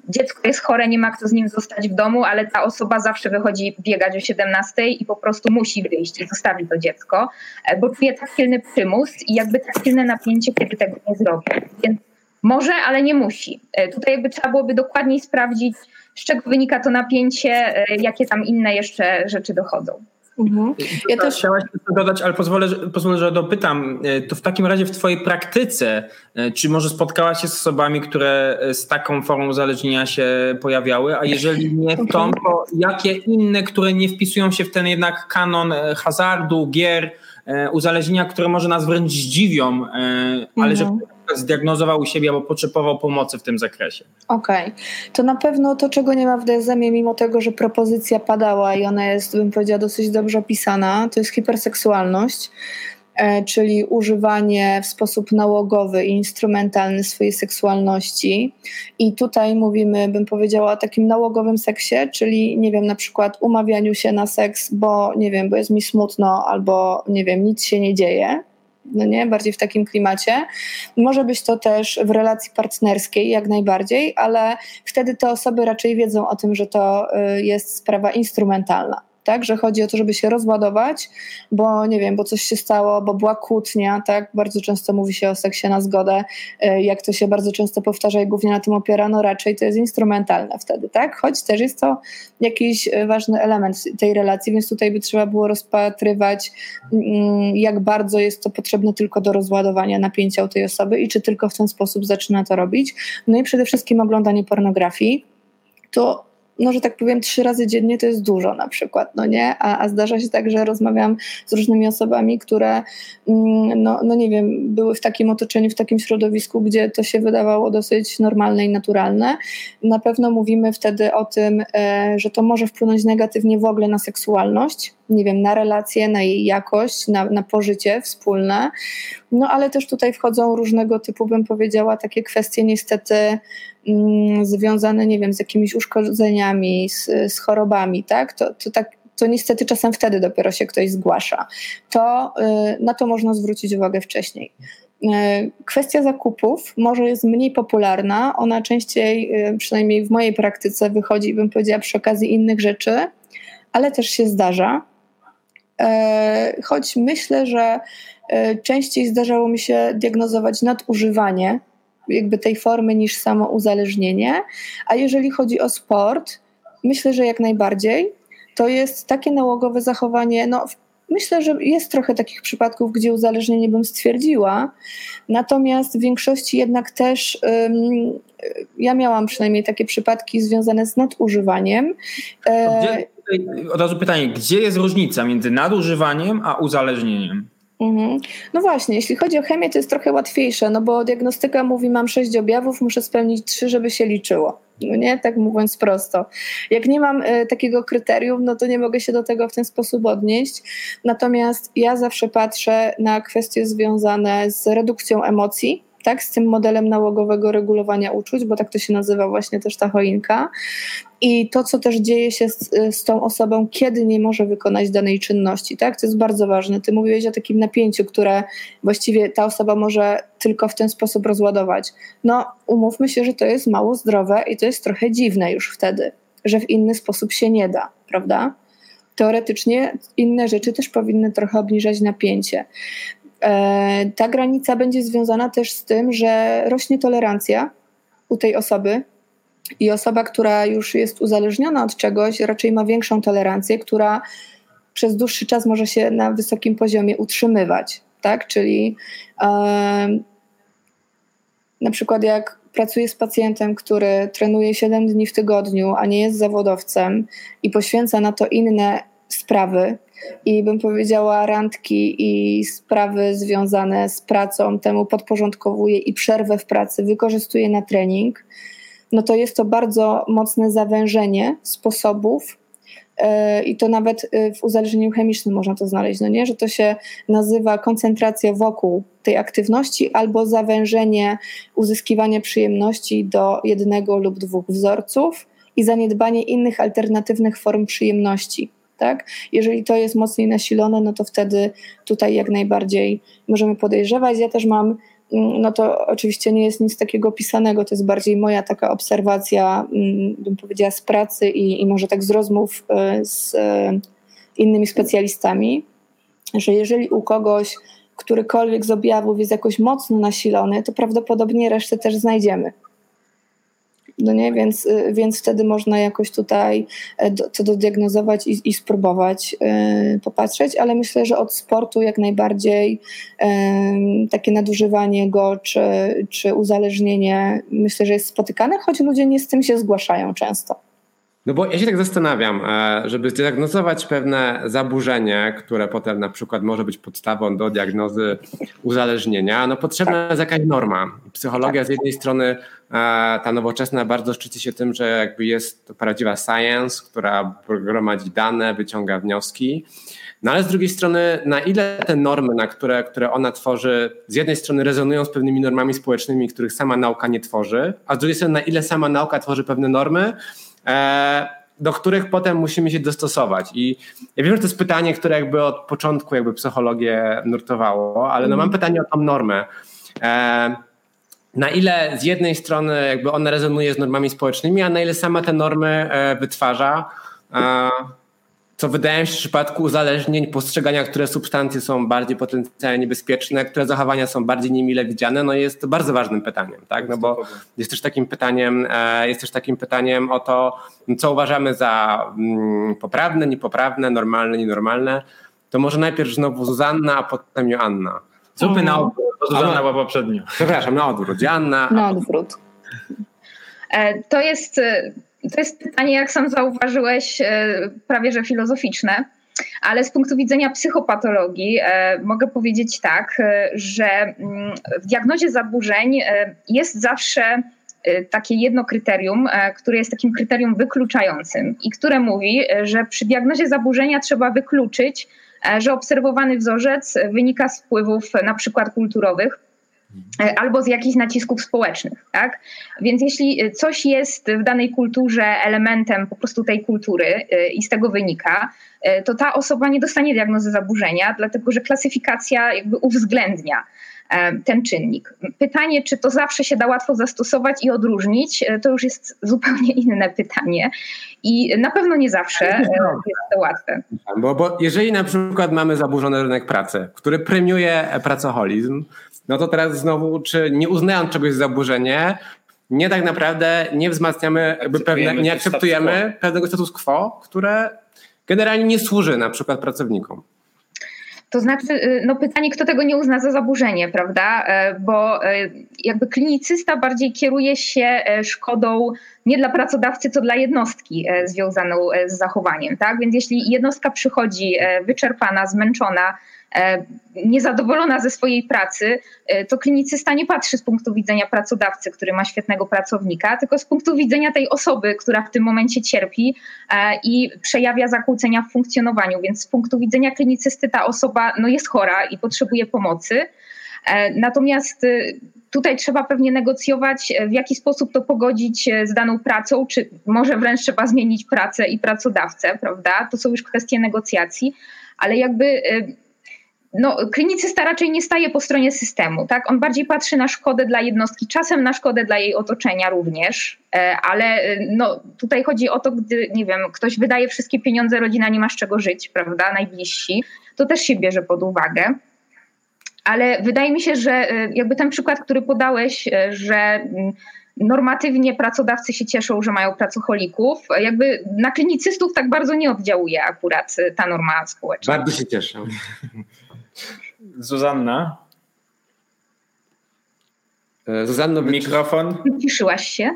dziecko jest chore, nie ma kto z nim zostać w domu, ale ta osoba zawsze wychodzi biegać o 17 i po prostu musi wyjść i zostawi to dziecko, e, bo czuje tak silny przymus i jakby tak silne napięcie, kiedy tego nie zrobi. Więc może, ale nie musi. E, tutaj jakby trzeba byłoby dokładniej sprawdzić, z czego wynika to napięcie, e, jakie tam inne jeszcze rzeczy dochodzą.
Mhm. Ja też chciałaś dodać, ale pozwolę, pozwolę, że dopytam. E, to w takim razie w Twojej praktyce, e, czy może spotkałaś się z osobami, które e, z taką formą uzależnienia się pojawiały, a jeżeli nie w tą, to jakie inne, które nie wpisują się w ten jednak kanon hazardu, gier, uzależnienia, które może nas wręcz zdziwią, ale mhm. że zdiagnozował u siebie albo potrzebował pomocy w tym zakresie.
Okej. Okay. To na pewno to, czego nie ma w DSM-ie, mimo tego, że propozycja padała i ona jest, bym powiedziała, dosyć dobrze opisana, to jest hiperseksualność, e, czyli używanie w sposób nałogowy i instrumentalny swojej seksualności. I tutaj mówimy, bym powiedziała, o takim nałogowym seksie, czyli, nie wiem, na przykład umawianiu się na seks, bo, nie wiem, bo jest mi smutno albo, nie wiem, nic się nie dzieje no nie, bardziej w takim klimacie. Może być to też w relacji partnerskiej, jak najbardziej, ale wtedy te osoby raczej wiedzą o tym, że to y, jest sprawa instrumentalna tak, że chodzi o to, żeby się rozładować, bo nie wiem, bo coś się stało, bo była kłótnia, tak, bardzo często mówi się o seksie na zgodę, e, jak to się bardzo często powtarza i głównie na tym opiera, no raczej to jest instrumentalne wtedy, tak, choć też jest to jakiś e, ważny element tej relacji, więc tutaj by trzeba było rozpatrywać, mm, jak bardzo jest to potrzebne tylko do rozładowania napięcia u tej osoby i czy tylko w ten sposób zaczyna to robić, no i przede wszystkim oglądanie pornografii, to no, że tak powiem, trzy razy dziennie to jest dużo na przykład, no nie? A, a zdarza się tak, że rozmawiam z różnymi osobami, które, mm, no, no nie wiem, były w takim otoczeniu, w takim środowisku, gdzie to się wydawało dosyć normalne i naturalne. Na pewno mówimy wtedy o tym, e, że to może wpłynąć negatywnie w ogóle na seksualność, nie wiem, na relacje, na jej jakość, na, na pożycie wspólne. No ale też tutaj wchodzą różnego typu, bym powiedziała, takie kwestie niestety mm, związane, nie wiem, z jakimiś uszkodzeniami, z, z chorobami, tak? To, to tak to niestety czasem wtedy dopiero się ktoś zgłasza. To y, na to można zwrócić uwagę wcześniej. Y, kwestia zakupów może jest mniej popularna. Ona częściej, y, przynajmniej w mojej praktyce, wychodzi, bym powiedziała, przy okazji innych rzeczy, ale też się zdarza. E, choć myślę, że e, częściej zdarzało mi się diagnozować nadużywanie jakby tej formy niż samo uzależnienie. A jeżeli chodzi o sport, myślę, że jak najbardziej. To jest takie nałogowe zachowanie, no Myślę, że jest trochę takich przypadków, gdzie uzależnienie bym stwierdziła, natomiast w większości jednak też ja miałam przynajmniej takie przypadki związane z nadużywaniem.
Gdzie, od razu pytanie, gdzie jest różnica między nadużywaniem a uzależnieniem?
Mhm. No właśnie, jeśli chodzi o chemię, to jest trochę łatwiejsze, no bo diagnostyka mówi, mam sześć objawów, muszę spełnić trzy, żeby się liczyło. No nie, tak mówiąc prosto. Jak nie mam y, takiego kryterium, no to nie mogę się do tego w ten sposób odnieść. Natomiast ja zawsze patrzę na kwestie związane z redukcją emocji, tak, z tym modelem nałogowego regulowania uczuć, bo tak to się nazywa właśnie też ta choinka. I to, co też dzieje się z, z tą osobą, kiedy nie może wykonać danej czynności, tak, to jest bardzo ważne. Ty mówiłeś o takim napięciu, które właściwie ta osoba może tylko w ten sposób rozładować. No, umówmy się, że to jest mało zdrowe i to jest trochę dziwne już wtedy, że w inny sposób się nie da, prawda? teoretycznie inne rzeczy też powinny trochę obniżać napięcie. E, ta granica będzie związana też z tym, że rośnie tolerancja u tej osoby i osoba, która już jest uzależniona od czegoś, raczej ma większą tolerancję, która przez dłuższy czas może się na wysokim poziomie utrzymywać. Tak? Czyli e, na przykład jak pracuję z pacjentem, który trenuje 7 dni w tygodniu, a nie jest zawodowcem i poświęca na to inne sprawy, i bym powiedziała randki i sprawy związane z pracą temu podporządkowuje i przerwę w pracy wykorzystuje na trening, no to jest to bardzo mocne zawężenie sposobów e, i to nawet e, w uzależnieniu chemicznym można to znaleźć, no nie? że to się nazywa koncentracja wokół tej aktywności albo zawężenie uzyskiwania przyjemności do jednego lub dwóch wzorców i zaniedbanie innych alternatywnych form przyjemności tak? Jeżeli to jest mocniej nasilone, no to wtedy tutaj jak najbardziej możemy podejrzewać. Ja też mam mm, no to oczywiście nie jest nic takiego pisanego, to jest bardziej moja taka obserwacja, mm, bym powiedziała, z pracy i, i może tak z rozmów e, z e, innymi specjalistami, że jeżeli u kogoś którykolwiek z objawów jest jakoś mocno nasilony, to prawdopodobnie resztę też znajdziemy. No nie, więc, y, więc wtedy można jakoś tutaj e, to dodiagnozować i, i spróbować y, popatrzeć, ale myślę, że od sportu jak najbardziej y, takie nadużywanie go czy, czy uzależnienie myślę, że jest spotykane, choć ludzie nie z tym się zgłaszają często.
No bo ja się tak zastanawiam, e, żeby zdiagnozować pewne zaburzenie, które potem na przykład może być podstawą do diagnozy uzależnienia, no potrzebna jest jakaś norma. Psychologia z jednej strony e, ta nowoczesna bardzo szczyci się tym, że jakby jest to prawdziwa science, która gromadzi dane, wyciąga wnioski. No ale z drugiej strony, na ile te normy, na które, które ona tworzy, z jednej strony rezonują z pewnymi normami społecznymi, których sama nauka nie tworzy, a z drugiej strony, na ile sama nauka tworzy pewne normy, do których potem musimy się dostosować. I ja wiem, że to jest pytanie, które jakby od początku jakby psychologię nurtowało, ale no mam mhm. pytanie o tą normę. E, na ile z jednej strony jakby ona rezonuje z normami społecznymi, a na ile sama te normy e, wytwarza co wydaje mi się w przypadku uzależnień, postrzegania, które substancje są bardziej potencjalnie niebezpieczne, które zachowania są bardziej niemile widziane, no jest to bardzo ważnym pytaniem, tak? No bo jest też takim pytaniem, e, jest też takim pytaniem o to, co uważamy za mm, poprawne, niepoprawne, normalne, nienormalne. To może najpierw znowu Zuzanna, a potem Joanna.
Zupy na odwrót, bo Zuzanna była poprzednio.
Przepraszam, na odwrót. Joanna.
Na odwrót. E, to jest to jest pytanie, jak sam zauważyłeś, prawie że filozoficzne. Ale z punktu widzenia psychopatologii e, mogę powiedzieć tak, e, że mm, w diagnozie zaburzeń e, jest zawsze takie jedno kryterium, które jest takim kryterium wykluczającym i które mówi, że przy diagnozie zaburzenia trzeba wykluczyć, że obserwowany wzorzec wynika z wpływów na przykład kulturowych E, albo z jakichś nacisków społecznych. Tak? Więc jeśli coś jest w danej kulturze elementem po prostu tej kultury e, i z tego wynika, e, to ta osoba nie dostanie diagnozy zaburzenia, dlatego że klasyfikacja jakby uwzględnia ten czynnik. Pytanie, czy to zawsze się da łatwo zastosować i odróżnić, to już jest [laughs] zupełnie inne pytanie. I na pewno nie zawsze jest to łatwe.
Bo, bo jeżeli na przykład mamy zaburzony rynek pracy, który premiuje pracoholizm, no to teraz znowu, czy nie uznając czegoś za zaburzenie, nie tak naprawdę nie wzmacniamy, jakby pewne, nie akceptujemy pewnego status quo, które generalnie nie służy na przykład pracownikom.
To znaczy, y, no pytanie, kto tego nie uzna za zaburzenie, prawda? E, bo e, jakby klinicysta bardziej kieruje się e, szkodą nie dla pracodawcy, co dla jednostki związaną z zachowaniem, tak? Więc jeśli jednostka przychodzi wyczerpana, zmęczona, niezadowolona ze swojej pracy, e, to klinicysta nie patrzy z punktu widzenia pracodawcy, który ma świetnego pracownika, tylko z punktu widzenia tej osoby, która w tym momencie cierpi e, i przejawia zakłócenia w funkcjonowaniu. Więc z punktu widzenia klinicysty ta osoba no, jest chora i potrzebuje pomocy. Natomiast tutaj trzeba pewnie negocjować, w jaki sposób to pogodzić z daną pracą, czy może wręcz trzeba zmienić pracę i pracodawcę, prawda? To są już kwestie negocjacji, ale jakby no, klinicysta raczej nie staje po stronie systemu, tak? On bardziej patrzy na szkodę dla jednostki, czasem na szkodę dla jej otoczenia również, e, ale e, no, tutaj chodzi o to, gdy, nie wiem, ktoś wydaje wszystkie pieniądze, rodzina nie ma z czego żyć, prawda, najbliżsi, to też się bierze pod uwagę. Ale wydaje mi się, że e, jakby ten przykład, który podałeś, że mm, normatywnie pracodawcy się cieszą, że mają pracocholików, jakby na klinicystów tak bardzo nie oddziałuje akurat ta norma społeczna.
Bardzo się cieszę. [laughs]
Zuzanna?
E, Zuzanno,
mikrofon.
Ciszyłaś się?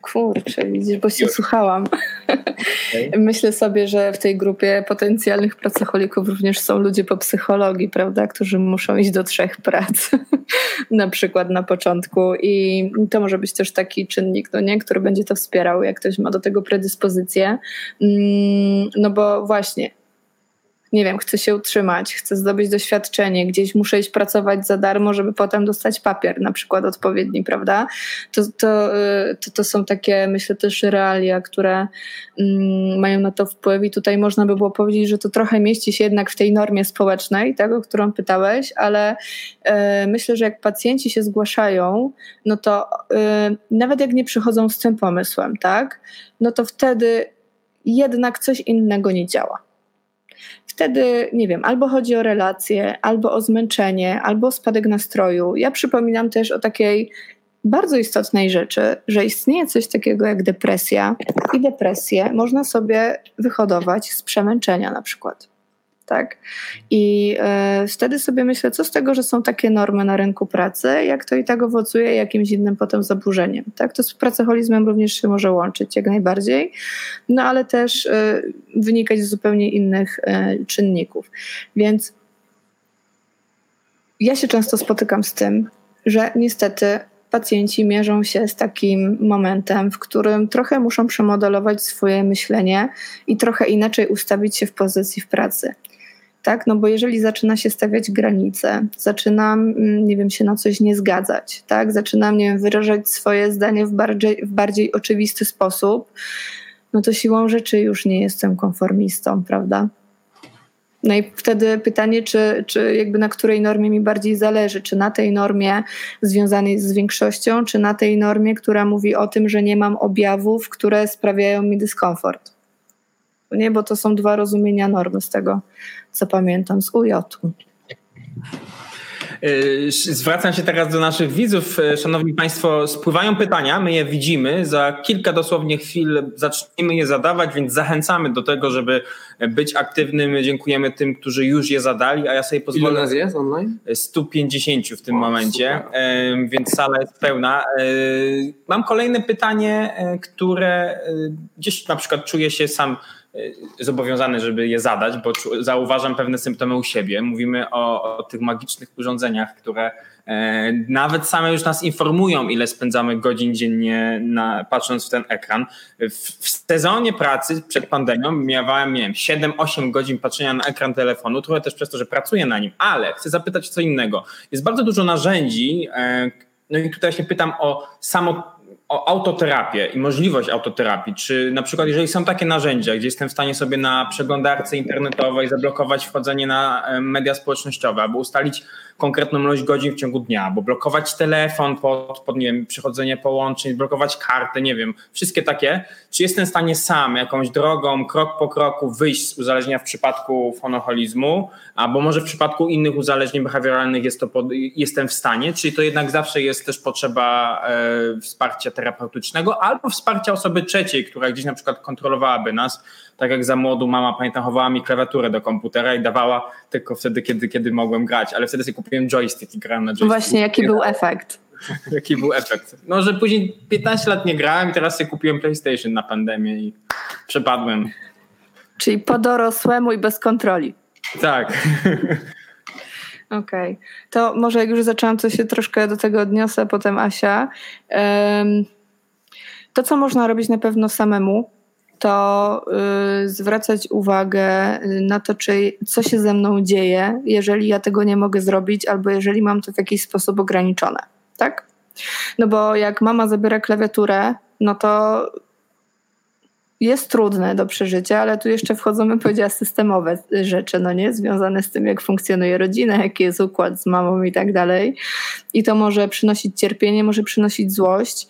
Kurczę, widzisz, bo się Już. słuchałam. Okay. [laughs] Myślę sobie, że w tej grupie potencjalnych pracocholików również są ludzie po psychologii, prawda, którzy muszą iść do trzech prac, [laughs] na przykład na początku i to może być też taki czynnik, no nie, który będzie to wspierał, jak ktoś ma do tego predyspozycję, mm, no bo właśnie nie wiem, chcę się utrzymać, chcę zdobyć doświadczenie, gdzieś muszę iść pracować za darmo, żeby potem dostać papier, na przykład odpowiedni, prawda? To, to, y, to, to są takie, myślę, też realia, które mm, mają na to wpływ i tutaj można by było powiedzieć, że to trochę mieści się jednak w tej normie społecznej, tego, o którą pytałeś, ale y, myślę, że jak pacjenci się zgłaszają, no to y, nawet jak nie przychodzą z tym pomysłem, tak? No to wtedy jednak coś innego nie działa wtedy, nie wiem, albo chodzi o relacje, albo o zmęczenie, albo o spadek nastroju. Ja przypominam też o takiej bardzo istotnej rzeczy, że istnieje coś takiego jak depresja i depresję można sobie wyhodować z przemęczenia na przykład tak? I e, wtedy sobie myślę, co z tego, że są takie normy na rynku pracy, jak to i tak owocuje jakimś innym potem zaburzeniem, tak? To z pracoholizmem również się może łączyć jak najbardziej, no ale też e, wynikać z zupełnie innych e, czynników. Więc ja się często spotykam z tym, że niestety pacjenci mierzą się z takim momentem, w którym trochę muszą przemodelować swoje myślenie i trochę inaczej ustawić się w pozycji w pracy tak? No bo jeżeli zaczyna się stawiać granice, zaczynam, mm, nie wiem, się na coś nie zgadzać, tak? Zaczynam, nie wiem, wyrażać swoje zdanie w bardziej, w bardziej oczywisty sposób, no to siłą rzeczy już nie jestem konformistą, prawda? No i wtedy pytanie, czy, czy jakby na której normie mi bardziej zależy, czy na tej normie związanej z większością, czy na tej normie, która mówi o tym, że nie mam objawów, które sprawiają mi dyskomfort. Nie, bo to są dwa rozumienia normy z tego, co pamiętam z UJ.
Y, zwracam się teraz do naszych widzów. Y, szanowni Państwo, spływają pytania, my je widzimy. Za kilka dosłownie chwil zaczniemy je zadawać, więc zachęcamy do tego, żeby być aktywnym. Dziękujemy tym, którzy już je zadali, a ja sobie pozwolę.
Ile nas jest online?
150 w tym o, momencie, super. więc sala jest pełna. Mam kolejne pytanie, które gdzieś na przykład czuję się sam Y, zobowiązany, żeby je zadać, bo zauważam pewne symptomy u siebie. Mówimy o, o tych magicznych urządzeniach, które e, nawet same już nas informują, ile spędzamy godzin dziennie na, patrząc w ten ekran. W, w sezonie pracy przed pandemią miałem, miałem 7-8 godzin patrzenia na ekran telefonu, trochę też przez to, że pracuję na nim, ale chcę zapytać co innego. Jest bardzo dużo narzędzi, e, no i tutaj się pytam o samo autoterapię i możliwość autoterapii, czy na przykład jeżeli są takie narzędzia, gdzie jestem w stanie sobie na przeglądarce internetowej zablokować wchodzenie na media społecznościowe albo ustalić konkretną ilość godzin w ciągu dnia, albo blokować telefon pod, pod nie wiem, przechodzenie połączeń, blokować kartę, nie wiem, wszystkie takie, czy jestem w stanie sam jakąś drogą, krok po kroku wyjść z uzależnienia w przypadku fonoholizmu, albo może w przypadku innych uzależnień behawioralnych jest to pod, jestem w stanie, czyli to jednak zawsze jest też potrzeba e, wsparcia terapeutycznego albo wsparcia osoby trzeciej, która gdzieś na przykład kontrolowałaby nas, tak jak za młodu mama, pamiętam, chowała mi klawiaturę do komputera i dawała tylko wtedy, kiedy, kiedy mogłem grać, ale wtedy sobie kupiłem joystick i grałem na joystick.
Właśnie, jaki był efekt? [laughs]
jaki był efekt? No, że później 15 lat nie grałem i teraz sobie kupiłem PlayStation na pandemię i przepadłem.
Czyli po dorosłemu i bez kontroli.
Tak. [laughs]
Okej. Okay. To może jak już zaczęłam, to się troszkę do tego odniosę, potem Asia. Um, to, co można robić na pewno samemu, to y, zwracać uwagę na to, czy, co się ze mną dzieje, jeżeli ja tego nie mogę zrobić, albo jeżeli mam to w jakiś sposób ograniczone. Tak? No bo jak mama zabiera klawiaturę, no to jest trudne do przeżycia, ale tu jeszcze wchodzą, bym powiedziała, systemowe rzeczy, no nie? Związane z tym, jak funkcjonuje rodzina, jaki jest układ z mamą i tak dalej. I to może przynosić cierpienie, może przynosić złość,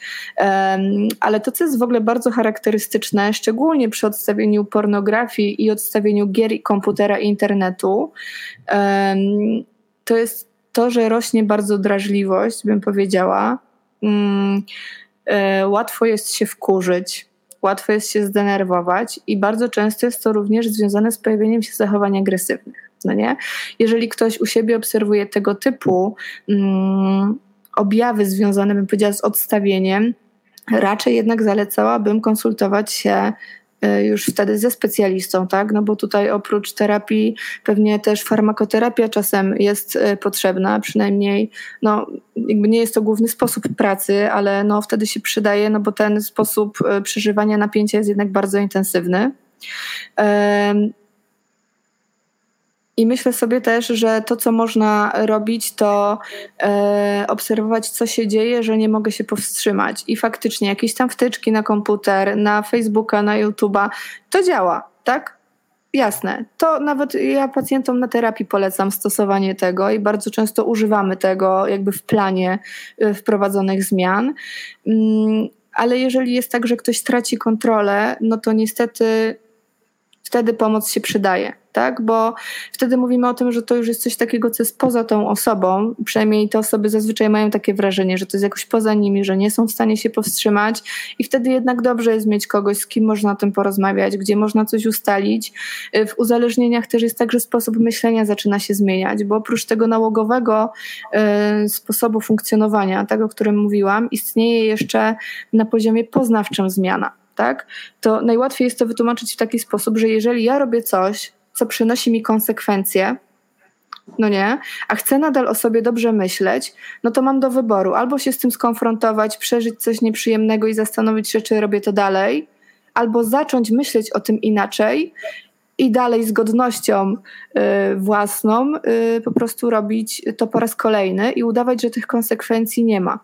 ale to, co jest w ogóle bardzo charakterystyczne, szczególnie przy odstawieniu pornografii i odstawieniu gier komputera i internetu, to jest to, że rośnie bardzo drażliwość, bym powiedziała. Um, łatwo jest się wkurzyć, łatwo jest się zdenerwować i bardzo często jest to również związane z pojawieniem się zachowań agresywnych. No nie? Jeżeli ktoś u siebie obserwuje tego typu mm, objawy związane, bym powiedziała, z odstawieniem, raczej jednak zalecałabym konsultować się już wtedy ze specjalistą, tak? No bo tutaj oprócz terapii pewnie też farmakoterapia czasem jest y, potrzebna, przynajmniej no jakby nie jest to główny sposób pracy, ale no wtedy się przydaje, no bo ten sposób y, przeżywania napięcia jest jednak bardzo intensywny. I myślę sobie też, że to, co można robić, to e, obserwować, co się dzieje, że nie mogę się powstrzymać. I faktycznie jakieś tam wtyczki na komputer, na Facebooka, na YouTube'a, to działa, tak? Jasne. To nawet ja pacjentom na terapii polecam stosowanie tego i bardzo często używamy tego jakby w planie e, wprowadzonych zmian. Mm, ale jeżeli jest tak, że ktoś straci kontrolę, no to niestety wtedy pomoc się przydaje tak? Bo wtedy mówimy o tym, że to już jest coś takiego, co jest poza tą osobą. Przynajmniej te osoby zazwyczaj mają takie wrażenie, że to jest jakoś poza nimi, że nie są w stanie się powstrzymać i wtedy jednak dobrze jest mieć kogoś, z kim można o tym porozmawiać, gdzie można coś ustalić. W uzależnieniach też jest tak, że sposób myślenia zaczyna się zmieniać, bo oprócz tego nałogowego y, sposobu funkcjonowania, tego, o którym mówiłam, istnieje jeszcze na poziomie poznawczym zmiana. Tak? To najłatwiej jest to wytłumaczyć w taki sposób, że jeżeli ja robię coś, co przynosi mi konsekwencje, no nie, a chcę nadal o sobie dobrze myśleć, no to mam do wyboru albo się z tym skonfrontować, przeżyć coś nieprzyjemnego i zastanowić się, czy robię to dalej, albo zacząć myśleć o tym inaczej i dalej z godnością y, własną y, po prostu robić to po raz kolejny i udawać, że tych konsekwencji nie ma.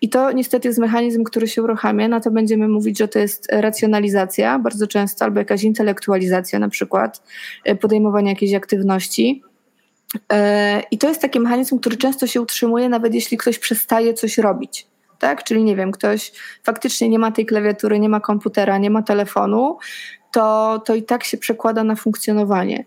I to niestety jest mechanizm, który się uruchamia. Na to będziemy mówić, że to jest racjonalizacja bardzo często, albo jakaś intelektualizacja, na przykład e, podejmowanie jakiejś aktywności. E, I to jest taki mechanizm, który często się utrzymuje, nawet jeśli ktoś przestaje coś robić. Tak? Czyli nie wiem, ktoś faktycznie nie ma tej klawiatury, nie ma komputera, nie ma telefonu, to, to i tak się przekłada na funkcjonowanie.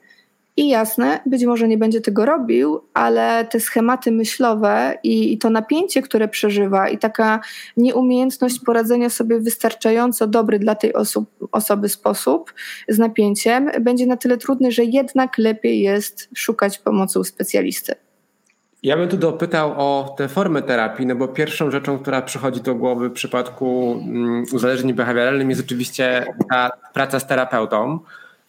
I jasne, być może nie będzie tego robił, ale te schematy myślowe i, i to napięcie, które przeżywa, i taka nieumiejętność poradzenia sobie w wystarczająco dobry dla tej osób, osoby sposób z napięciem, będzie na tyle trudny, że jednak lepiej jest szukać pomocy u specjalisty.
Ja bym tu dopytał o te formy terapii, no bo pierwszą rzeczą, która przychodzi do głowy w przypadku um, uzależnień behawioralnych jest oczywiście ta praca z terapeutą,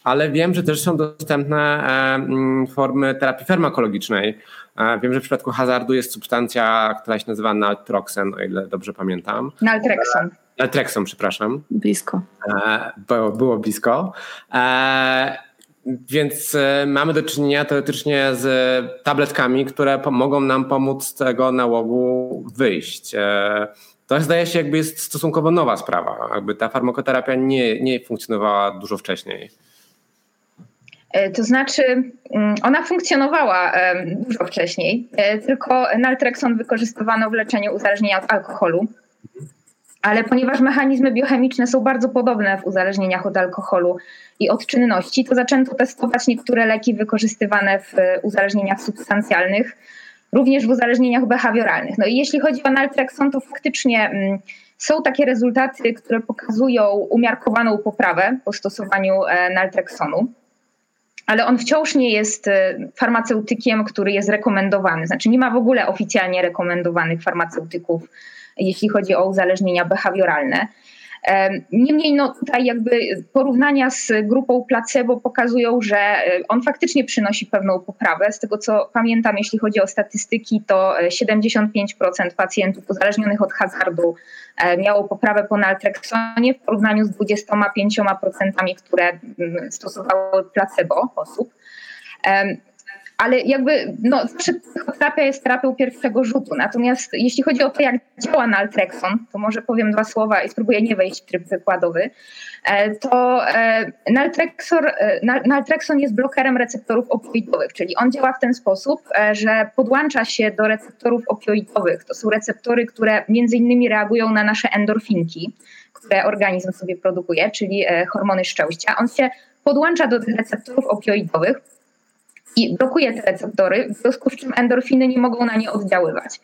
ale wiem, że też są dostępne um, formy terapii farmakologicznej. E, wiem, że w przypadku hazardu jest substancja, która się nazywa naltrexon, o ile dobrze pamiętam.
Naltrexon.
Naltrexon, przepraszam.
Blisko.
E, było, było blisko. E, więc e, mamy do czynienia teoretycznie z tabletkami, które mogą nam pomóc z tego nałogu wyjść. E, to zdaje się jakby jest stosunkowo nowa sprawa. Jakby ta farmakoterapia nie, nie funkcjonowała dużo wcześniej.
E, to znaczy, mm, ona funkcjonowała dużo wcześniej, tylko naltrexon wykorzystywano w leczeniu uzależnienia od alkoholu. Ale ponieważ mechanizmy biochemiczne są bardzo podobne w uzależnieniach od alkoholu i od czynności, to zaczęto testować niektóre leki wykorzystywane w uzależnieniach substancjalnych, również w uzależnieniach behawioralnych. No i jeśli chodzi o naltrexon, to faktycznie mm, są takie rezultaty, które pokazują umiarkowaną poprawę po stosowaniu e, naltrexonu ale on wciąż nie jest e, farmaceutykiem, który jest rekomendowany. Znaczy nie ma w ogóle oficjalnie rekomendowanych farmaceutyków jeśli chodzi o uzależnienia behawioralne. Niemniej no tutaj jakby porównania z grupą placebo pokazują, że e, on faktycznie przynosi pewną poprawę. Z tego co pamiętam, jeśli chodzi o statystyki, to 75% e, pacjentów uzależnionych od hazardu miało poprawę po naltrexonie w porównaniu z 25%, które mm, stosowały placebo osób ale jakby no, psychoterapia jest terapią pierwszego rzutu. Natomiast jeśli chodzi o to, jak działa naltrexon, to może powiem dwa słowa i spróbuję nie wejść w tryb wykładowy, e, to e, e, naltrexon jest blokerem receptorów opioidowych, czyli on działa w ten sposób, że podłącza się do receptorów opioidowych. To są receptory, które między innymi reagują na nasze endorfinki, które organizm sobie produkuje, czyli hormony szczęścia. On się podłącza do tych receptorów opioidowych, i blokuje te receptory, w związku z czym endorfiny nie mogą na nie oddziaływać.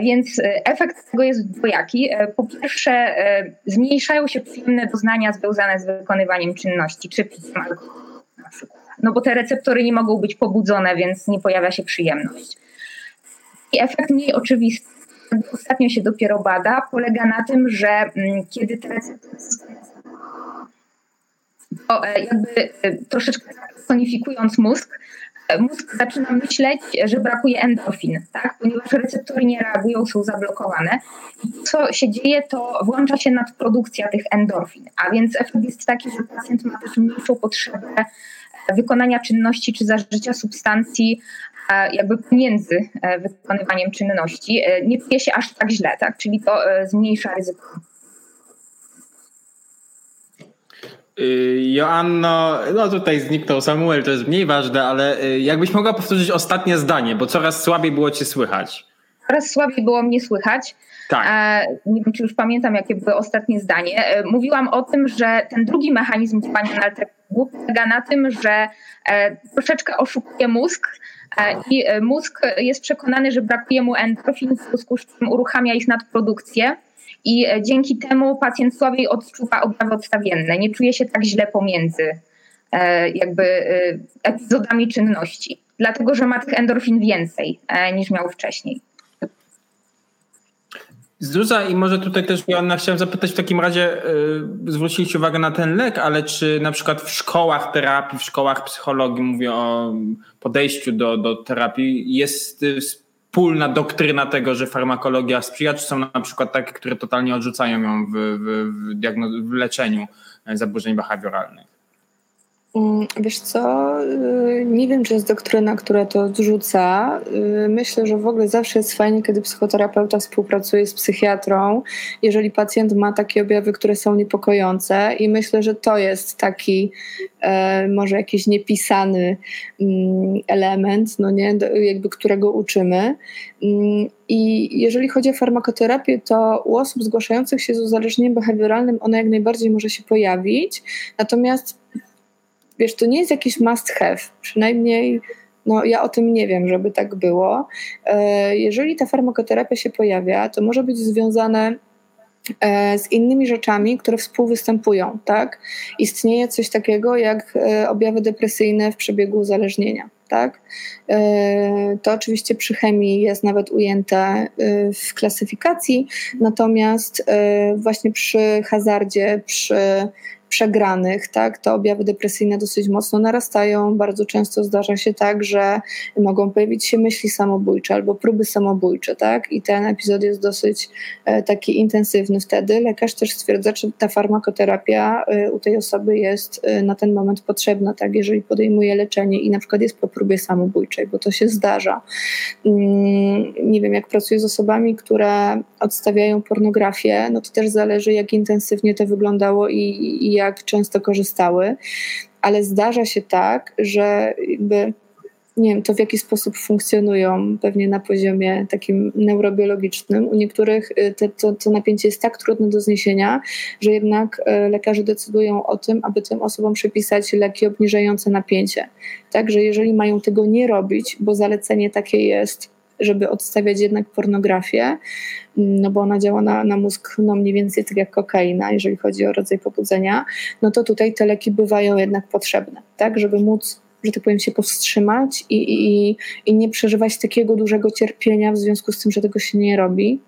Więc e, efekt tego jest dwojaki. E, po pierwsze, e, zmniejszają się przyjemne doznania związane z wykonywaniem czynności, czy alkoholu na przykład. No bo te receptory nie mogą być pobudzone, więc nie pojawia się przyjemność. I efekt mniej oczywisty, ostatnio się dopiero bada, polega na tym, że mm, kiedy te receptory to jakby troszeczkę sonifikując mózg, mózg zaczyna myśleć, że brakuje endorfin, tak? ponieważ receptory nie reagują, są zablokowane. I co się dzieje, to włącza się nadprodukcja tych endorfin, a więc efekt jest taki, że pacjent ma też mniejszą potrzebę wykonania czynności czy zażycia substancji jakby pomiędzy e, wykonywaniem czynności. E, nie czuje się aż tak źle, tak? czyli to e, zmniejsza ryzyko
Y, Joanno, no tutaj zniknął Samuel, to jest mniej ważne, ale y, jakbyś mogła powtórzyć ostatnie zdanie, bo coraz słabiej było cię słychać.
Coraz słabiej było mnie słychać. Tak. E, nie wiem, czy już pamiętam, jakie były ostatnie zdanie. E, mówiłam o tym, że ten drugi mechanizm działania naltreku polega na tym, że e, troszeczkę oszukuje mózg i mózg jest przekonany, że brakuje mu endorfin, w związku z czym uruchamia ich nadprodukcję i e, dzięki temu pacjent słabiej odczuwa objawy odstawienne, nie czuje się tak źle pomiędzy e, jakby e, epizodami czynności, dlatego że ma tych endorfin więcej niż miał wcześniej.
Zuza i może tutaj też Joanna chciałem zapytać w takim razie, yy, zwróciliście uwagę na ten lek, ale czy na przykład w szkołach terapii, w szkołach psychologii, mówię o podejściu do, do terapii, jest wspólna doktryna tego, że farmakologia sprzyja, czy są na przykład takie, które totalnie odrzucają ją w, w, w, w leczeniu e, zaburzeń behawioralnych?
Mm, wiesz co, y, nie wiem, czy jest doktryna, która to odrzuca. Y, myślę, że w ogóle zawsze jest fajnie, kiedy psychoterapeuta współpracuje z psychiatrą, jeżeli pacjent ma takie objawy, które są niepokojące i myślę, że to jest taki e, może jakiś niepisany mm, element, no nie, jakby którego uczymy. Mm, I jeżeli chodzi o farmakoterapię, to u osób zgłaszających się z uzależnieniem behawioralnym ona jak najbardziej może się pojawić. Natomiast wiesz, to nie jest jakiś must have, przynajmniej no, ja o tym nie wiem, żeby tak było. E, jeżeli ta farmakoterapia się pojawia, to może być związane e, z innymi rzeczami, które współwystępują, tak? Istnieje coś takiego jak e, objawy depresyjne w przebiegu uzależnienia, tak? To oczywiście przy chemii jest nawet ujęte w klasyfikacji, natomiast właśnie przy hazardzie, przy przegranych, tak, te objawy depresyjne dosyć mocno narastają. Bardzo często zdarza się tak, że mogą pojawić się myśli samobójcze albo próby samobójcze, tak, i ten epizod jest dosyć e, taki intensywny wtedy. Lekarz też stwierdza, czy ta farmakoterapia e, u tej osoby jest e, na ten moment potrzebna, tak, jeżeli podejmuje leczenie i na przykład jest po próbie samobójczej, bo to się zdarza. Mm, nie wiem, jak pracuję z osobami, które odstawiają pornografię, no to też zależy, jak intensywnie to wyglądało i, i jak często korzystały, ale zdarza się tak, że jakby nie wiem, to w jaki sposób funkcjonują pewnie na poziomie takim neurobiologicznym. U niektórych y, te, to, to napięcie jest tak trudne do zniesienia, że jednak y, lekarze decydują o tym, aby tym osobom przepisać leki obniżające napięcie. Także jeżeli mają tego nie robić, bo zalecenie takie jest, żeby odstawiać jednak pornografię, no bo ona działa na, na mózg no mniej więcej tak jak kokaina, jeżeli chodzi o rodzaj pobudzenia, no to tutaj te leki bywają jednak potrzebne, tak, żeby móc że tak powiem, się powstrzymać i, i, i nie przeżywać takiego dużego cierpienia w związku z tym, że tego się nie robi.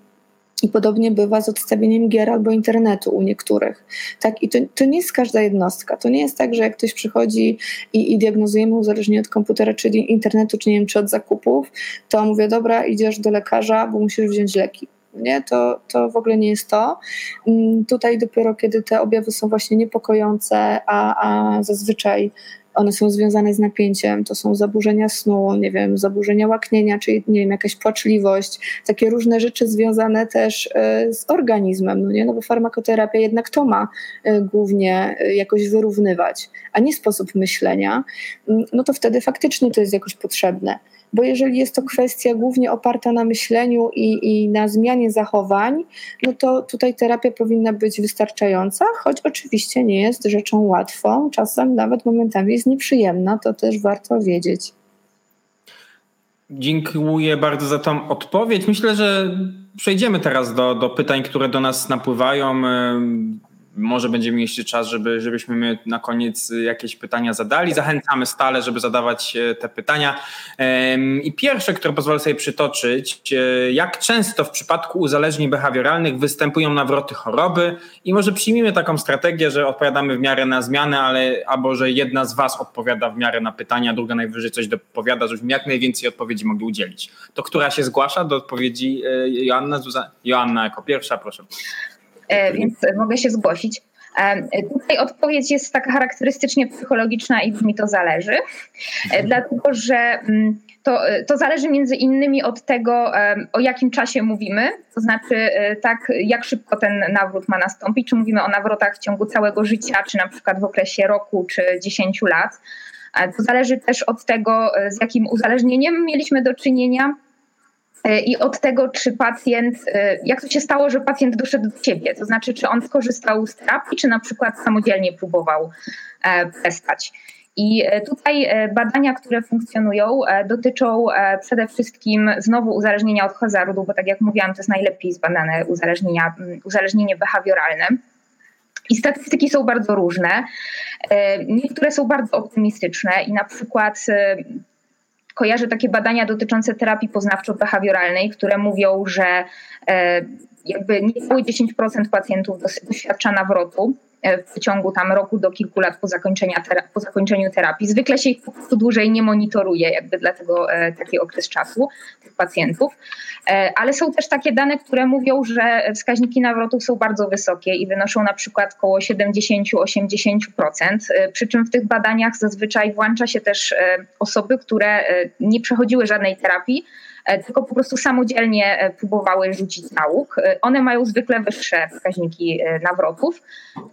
I podobnie bywa z odstawieniem gier albo internetu u niektórych. Tak? I to, to nie jest każda jednostka. To nie jest tak, że jak ktoś przychodzi i, i diagnozujemy uzależnienie od komputera, czyli internetu, czy nie wiem, czy od zakupów, to mówię, dobra, idziesz do lekarza, bo musisz wziąć leki. Nie? To, to w ogóle nie jest to. Mm, tutaj dopiero kiedy te objawy są właśnie niepokojące, a, a zazwyczaj one są związane z napięciem, to są zaburzenia snu, nie wiem, zaburzenia łaknienia, czyli nie wiem, jakaś płaczliwość, takie różne rzeczy związane też e, z organizmem, no nie, no bo farmakoterapia jednak to ma e, głównie e, jakoś wyrównywać, a nie sposób myślenia, mm, no to wtedy faktycznie to jest jakoś potrzebne bo jeżeli jest to kwestia głównie oparta na myśleniu i, i na zmianie zachowań, no to tutaj terapia powinna być wystarczająca, choć oczywiście nie jest rzeczą łatwą, czasem nawet momentami jest nieprzyjemna, to też warto wiedzieć.
Dziękuję bardzo za tą odpowiedź. Myślę, że przejdziemy teraz do, do pytań, które do nas napływają może będziemy jeszcze czas, żeby, żebyśmy my na koniec jakieś pytania zadali. Zachęcamy stale, żeby zadawać e, te pytania. I pierwsze, które pozwolę sobie przytoczyć, e, jak często w przypadku uzależnień behawioralnych występują nawroty choroby i może przyjmijmy taką strategię, że odpowiadamy w miarę na zmianę, ale albo że jedna z Was odpowiada w miarę na pytania, druga najwyżej coś dopowiada, żebyśmy jak najwięcej odpowiedzi mogli udzielić. To która się zgłasza do odpowiedzi e, Joanna? Joanna jako pierwsza, proszę.
E, więc mogę się zgłosić. E, tutaj odpowiedź jest taka charakterystycznie psychologiczna i mi to zależy, e, dlatego że mm, to, to zależy między innymi od tego, o jakim czasie mówimy, to znaczy tak, jak szybko ten nawrót ma nastąpić, czy mówimy o nawrotach w ciągu całego życia, czy na przykład w okresie roku, czy 10 lat. To zależy też od tego, z jakim uzależnieniem mieliśmy do czynienia i od tego, czy pacjent, e, jak to się stało, że pacjent doszedł do siebie, to znaczy, czy on skorzystał z terapii, czy na przykład samodzielnie próbował e, przestać. I tutaj badania, które funkcjonują, dotyczą przede wszystkim znowu uzależnienia od hazardu, bo tak jak mówiłam, to jest najlepiej zbadane uzależnienia, uzależnienie behawioralne. I statystyki są bardzo różne. Niektóre są bardzo optymistyczne i na przykład kojarzę takie badania dotyczące terapii poznawczo-behawioralnej, które mówią, że e, jakby niecałe 10% pacjentów doświadcza nawrotu w ciągu tam roku do kilku lat po, po zakończeniu terapii. Zwykle się ich po prostu dłużej nie monitoruje, jakby dlatego e, taki okres czasu tych pacjentów. E, ale są też takie dane, które mówią, że wskaźniki nawrotów są bardzo wysokie i wynoszą na przykład około 70-80%, e, przy czym w tych badaniach zazwyczaj włącza się też e, osoby, które nie przechodziły żadnej terapii, E, tylko po prostu samodzielnie e, próbowały rzucić nauk. E, one mają zwykle wyższe wskaźniki nawrotów,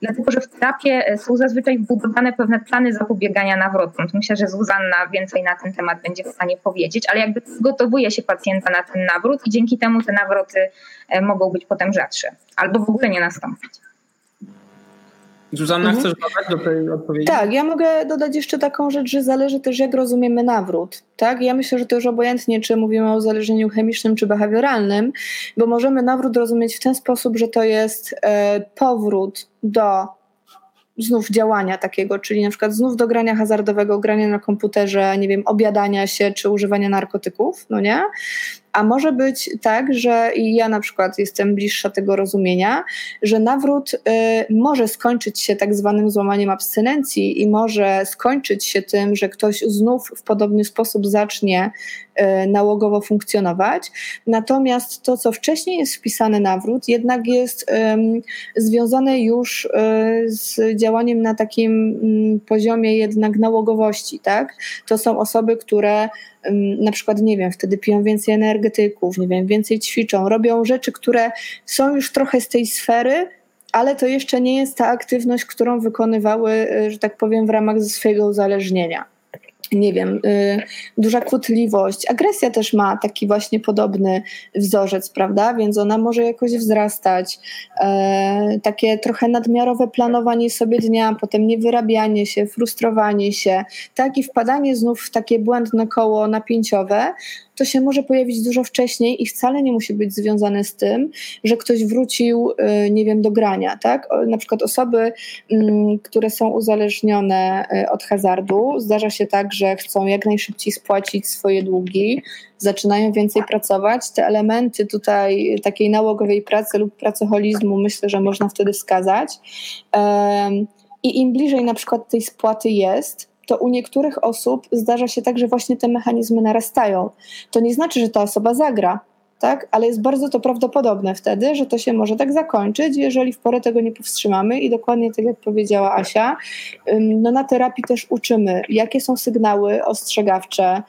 dlatego że w terapie są zazwyczaj wbudowane pewne plany zapobiegania nawrotom. Myślę, że Zuzanna więcej na ten temat będzie w stanie powiedzieć, ale jakby przygotowuje się pacjenta na ten nawrót i dzięki temu te nawroty mogą być potem rzadsze albo w ogóle nie nastąpić.
Zuzanna, mhm. chcesz dodać do tej odpowiedzi?
Tak, ja mogę dodać jeszcze taką rzecz, że zależy też jak rozumiemy nawrót. Tak? Ja myślę, że to już obojętnie, czy mówimy o uzależnieniu chemicznym, czy behawioralnym, bo możemy nawrót rozumieć w ten sposób, że to jest e, powrót do znów działania takiego, czyli na przykład znów do grania hazardowego, grania na komputerze, nie wiem, obiadania się czy używania narkotyków, no nie? A może być tak, że ja na przykład jestem bliższa tego rozumienia, że nawrót y, może skończyć się tak zwanym złamaniem abstynencji i może skończyć się tym, że ktoś znów w podobny sposób zacznie y, nałogowo funkcjonować. Natomiast to, co wcześniej jest wpisane nawrót, jednak jest y, związane już y, z działaniem na takim mm, poziomie jednak nałogowości. Tak? To są osoby, które na przykład, nie wiem, wtedy piją więcej energetyków, nie wiem, więcej ćwiczą, robią rzeczy, które są już trochę z tej sfery, ale to jeszcze nie jest ta aktywność, którą wykonywały, y, że tak powiem, w ramach swojego uzależnienia nie wiem, y, duża kłótliwość. Agresja też ma taki właśnie podobny wzorzec, prawda? Więc ona może jakoś wzrastać. E, takie trochę nadmiarowe planowanie sobie dnia, potem niewyrabianie się, frustrowanie się, tak i wpadanie znów w takie błędne koło napięciowe, to się może pojawić dużo wcześniej i wcale nie musi być związane z tym, że ktoś wrócił, y, nie wiem, do grania, tak? Na przykład osoby, mm, które są uzależnione y, od hazardu, zdarza się tak, że chcą jak najszybciej spłacić swoje długi, zaczynają więcej pracować. Te elementy tutaj takiej nałogowej pracy lub pracoholizmu myślę, że można wtedy wskazać. I im bliżej na przykład tej spłaty jest, to u niektórych osób zdarza się tak, że właśnie te mechanizmy narastają. To nie znaczy, że ta osoba zagra, tak? ale jest bardzo to prawdopodobne wtedy, że to się może tak zakończyć, jeżeli w porę tego nie powstrzymamy i dokładnie tak jak powiedziała Asia, no na terapii też uczymy, jakie są sygnały ostrzegawcze,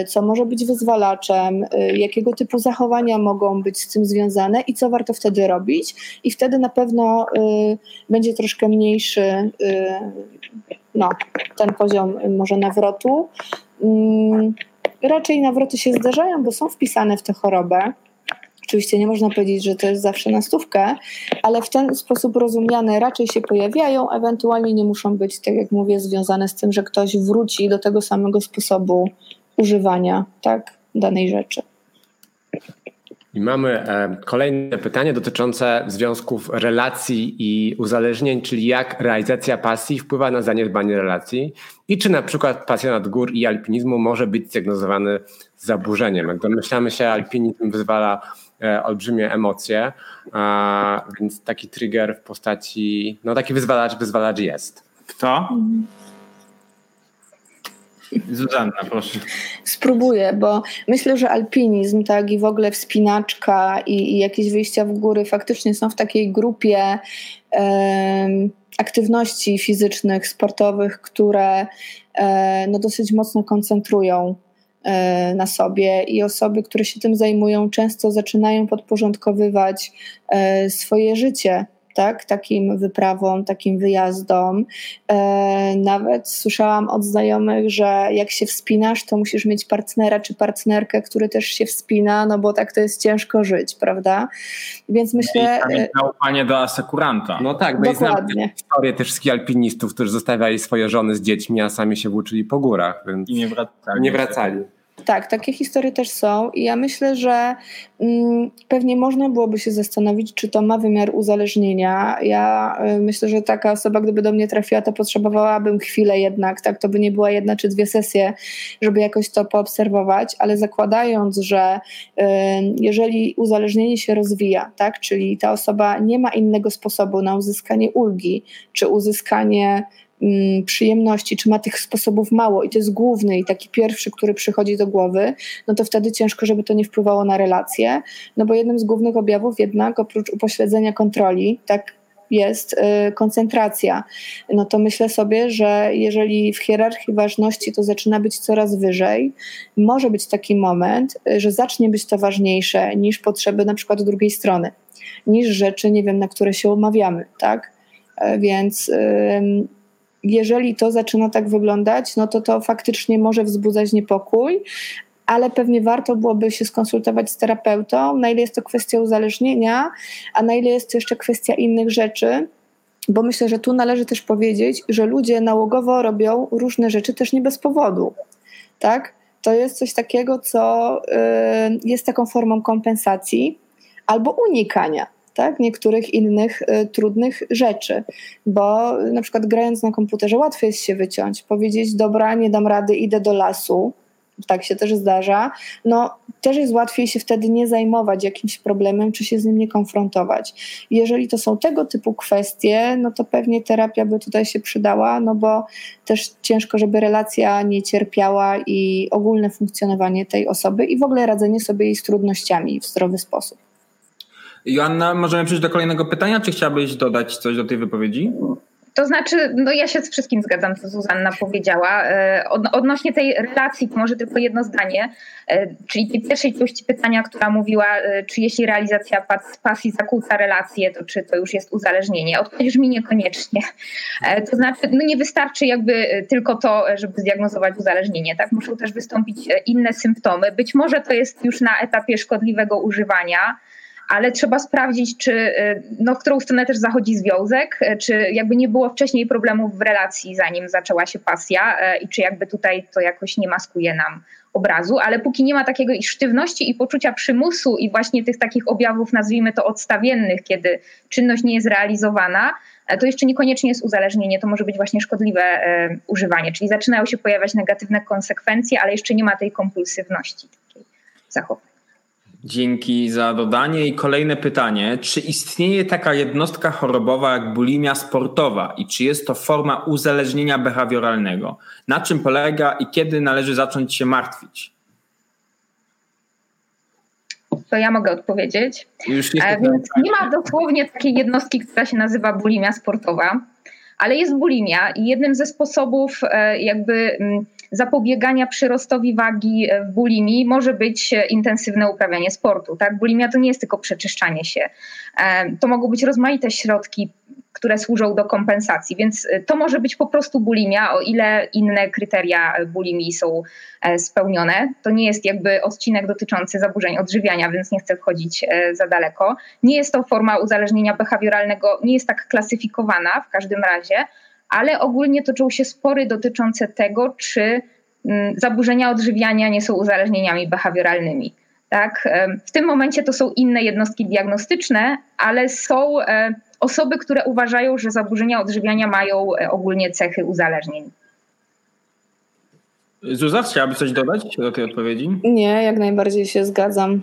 y, co może być wyzwalaczem, y, jakiego typu zachowania mogą być z tym związane i co warto wtedy robić i wtedy na pewno y, będzie troszkę mniejszy no, ten poziom może nawrotu. Raczej nawroty się zdarzają, bo są wpisane w tę chorobę. Oczywiście nie można powiedzieć, że to jest zawsze na stówkę, ale w ten sposób rozumiane raczej się pojawiają, ewentualnie nie muszą być, tak jak mówię, związane z tym, że ktoś wróci do tego samego sposobu używania tak, danej rzeczy.
I mamy e, kolejne pytanie dotyczące związków relacji i uzależnień, czyli jak realizacja pasji wpływa na zaniedbanie relacji i czy na przykład pasjonat gór i alpinizmu może być zdiagnozowany z zaburzeniem. Jak domyślamy się, alpinizm wyzwala e, olbrzymie emocje, więc taki trigger w postaci, no taki wyzwalacz, wyzwalacz jest.
Kto? Zuzanna, proszę.
Spróbuję, bo myślę, że alpinizm, tak, i w ogóle wspinaczka i, i jakieś wyjścia w góry faktycznie są w takiej grupie aktywności fizycznych, sportowych, które e, no, dosyć mocno koncentrują e, na sobie i osoby, które się tym zajmują, często zaczynają podporządkowywać e, swoje życie tak, takim wyprawom, takim wyjazdom. E, nawet słyszałam od znajomych, że jak się wspinasz, to musisz mieć partnera czy partnerkę, który też się wspina, no bo tak to jest ciężko żyć, prawda? Więc myślę...
No i zaufanie do asekuranta.
No tak, no dokładnie. historię też skialpinistów, którzy zostawiali swoje żony z dziećmi, a sami się włóczyli po górach. Więc
I nie wracali.
Nie wracali.
Tak, takie historie też są i ja myślę, że mm, pewnie można byłoby się zastanowić, czy to ma wymiar uzależnienia. Ja y, myślę, że taka osoba, gdyby do mnie trafiła, to potrzebowałabym chwilę jednak, tak, to by nie była jedna czy dwie sesje, żeby jakoś to poobserwować, ale zakładając, że y, jeżeli uzależnienie się rozwija, tak, czyli ta osoba nie ma innego sposobu na uzyskanie ulgi, czy uzyskanie przyjemności, czy ma tych sposobów mało i to jest główny i taki pierwszy, który przychodzi do głowy, no to wtedy ciężko, żeby to nie wpływało na relacje, no bo jednym z głównych objawów jednak oprócz upośledzenia kontroli, tak jest y, koncentracja. No to myślę sobie, że jeżeli w hierarchii ważności to zaczyna być coraz wyżej, może być taki moment, y, że zacznie być to ważniejsze niż potrzeby na przykład drugiej strony, niż rzeczy, nie wiem, na które się umawiamy, tak? E, więc jeżeli to zaczyna tak wyglądać, no to to faktycznie może wzbudzać niepokój, ale pewnie warto byłoby się skonsultować z terapeutą, na ile jest to kwestia uzależnienia, a na ile jest to jeszcze kwestia innych rzeczy, bo myślę, że tu należy też powiedzieć, że ludzie nałogowo robią różne rzeczy też nie bez powodu. Tak? To jest coś takiego, co y, jest taką formą kompensacji albo unikania tak, niektórych innych y, trudnych rzeczy, bo na przykład grając na komputerze łatwo jest się wyciąć, powiedzieć dobra, nie dam rady, idę do lasu, tak się też zdarza, no też jest łatwiej się wtedy nie zajmować jakimś problemem, czy się z nim nie konfrontować. Jeżeli to są tego typu kwestie, no to pewnie terapia by tutaj się przydała, no bo też ciężko, żeby relacja nie cierpiała i ogólne funkcjonowanie tej osoby i w ogóle radzenie sobie jej z trudnościami w zdrowy sposób.
Joanna, możemy przejść do kolejnego pytania, czy chciałabyś dodać coś do tej wypowiedzi?
To znaczy, no ja się z wszystkim zgadzam, co Zuzanna powiedziała. E, odnośnie tej relacji, to może tylko jedno zdanie, e, czyli tej pierwszej części pytania, która mówiła, e, czy jeśli realizacja pasji zakłóca relacje, to czy to już jest uzależnienie? Odpowiedź brzmi niekoniecznie. To znaczy, no nie wystarczy jakby tylko to, żeby zdiagnozować uzależnienie, tak? Muszą też wystąpić inne symptomy. Być może to jest już na etapie szkodliwego używania, ale trzeba sprawdzić, czy y, no, w którą stronę też zachodzi związek, y, czy jakby nie było wcześniej problemów w relacji, zanim zaczęła się pasja y, i czy jakby tutaj to jakoś nie maskuje nam obrazu, ale póki nie ma takiego i sztywności i poczucia przymusu i właśnie tych takich objawów, nazwijmy to odstawiennych, kiedy czynność nie jest realizowana, to jeszcze niekoniecznie jest uzależnienie, to może być właśnie szkodliwe używanie, czyli zaczynają się pojawiać negatywne konsekwencje, ale jeszcze nie ma tej kompulsywności takiej zachowań.
Dzięki za dodanie. I kolejne pytanie. Czy istnieje taka jednostka chorobowa jak bulimia sportowa i czy jest to forma uzależnienia behawioralnego? Na czym polega i kiedy należy zacząć się martwić?
To ja mogę odpowiedzieć. Już nie, e, Więc nie ma dosłownie takiej jednostki, która się nazywa bulimia sportowa, ale jest bulimia i jednym ze sposobów e, jakby mm, zapobiegania przyrostowi wagi w bulimii może być intensywne uprawianie sportu. Tak? Bulimia to nie jest tylko przeczyszczanie się. E, to mogą być rozmaite środki, które służą do kompensacji, więc e, to może być po prostu bulimia, o ile inne kryteria bulimii są e, spełnione. To nie jest jakby odcinek dotyczący zaburzeń odżywiania, więc nie chcę wchodzić za daleko. Nie jest to forma uzależnienia behawioralnego, nie jest tak klasyfikowana w każdym razie, ale ogólnie toczą się spory dotyczące tego, czy mm, zaburzenia odżywiania nie są uzależnieniami behawioralnymi. Tak? W tym momencie to są inne jednostki diagnostyczne, ale są e, osoby, które uważają, że zaburzenia odżywiania mają e, ogólnie cechy uzależnień.
Zuza, chciałabyś coś dodać do tej odpowiedzi?
Nie, jak najbardziej się zgadzam.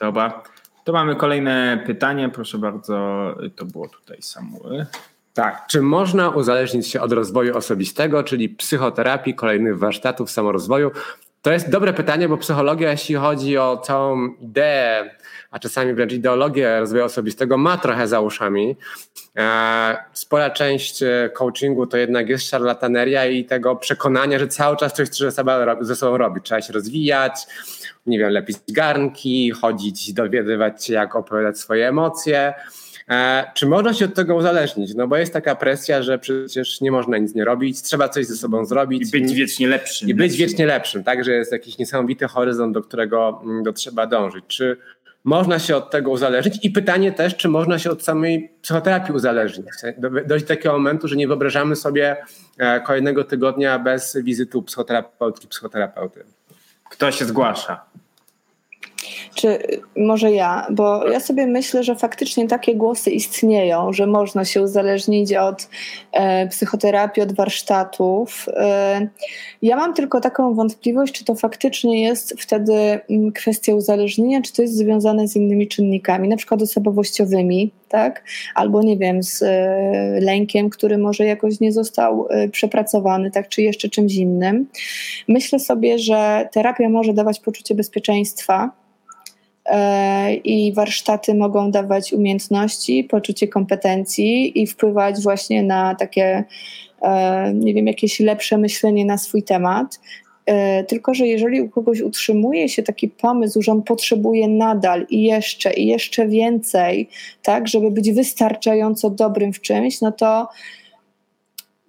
Dobra. To mamy kolejne pytanie. Proszę bardzo, to było tutaj Samuel.
Tak, czy można uzależnić się od rozwoju osobistego, czyli psychoterapii, kolejnych warsztatów samorozwoju? To jest dobre pytanie, bo psychologia, jeśli chodzi o całą ideę, a czasami wręcz ideologię rozwoju osobistego, ma trochę za uszami. E, spora część e, coachingu to jednak jest szarlataneria i tego przekonania, że cały czas coś ze sobą robić. Trzeba się rozwijać, nie wiem, lepić garnki, chodzić, dowiadywać się, jak opowiadać swoje emocje. E, czy można się od tego uzależnić? No bo jest taka presja, że przecież nie można nic nie robić, trzeba coś ze sobą zrobić.
I być wiecznie lepszym.
I być wiecznie lepszym, tak? Że jest jakiś niesamowity horyzont, do którego mm, do trzeba dążyć. Czy można się od tego uzależnić? I pytanie też, czy można się od samej psychoterapii uzależnić? Dojść do takiego momentu, że nie wyobrażamy sobie e, kolejnego tygodnia bez wizytu psychoterapeutki, psychoterapeuty.
Kto się zgłasza?
Czy może ja, bo ja sobie myślę, że faktycznie takie głosy istnieją, że można się uzależnić od e, psychoterapii, od warsztatów. E, ja mam tylko taką wątpliwość, czy to faktycznie jest wtedy mm, kwestia uzależnienia, czy to jest związane z innymi czynnikami, na przykład osobowościowymi, tak? Albo nie wiem, z e, lękiem, który może jakoś nie został e, przepracowany, tak? Czy jeszcze czymś innym. Myślę sobie, że terapia może dawać poczucie bezpieczeństwa i warsztaty mogą dawać umiejętności, poczucie kompetencji i wpływać właśnie na takie, e, nie wiem, jakieś lepsze myślenie na swój temat. E, tylko, że jeżeli u kogoś utrzymuje się taki pomysł, że on potrzebuje nadal i jeszcze, i jeszcze więcej, tak, żeby być wystarczająco dobrym w czymś, no to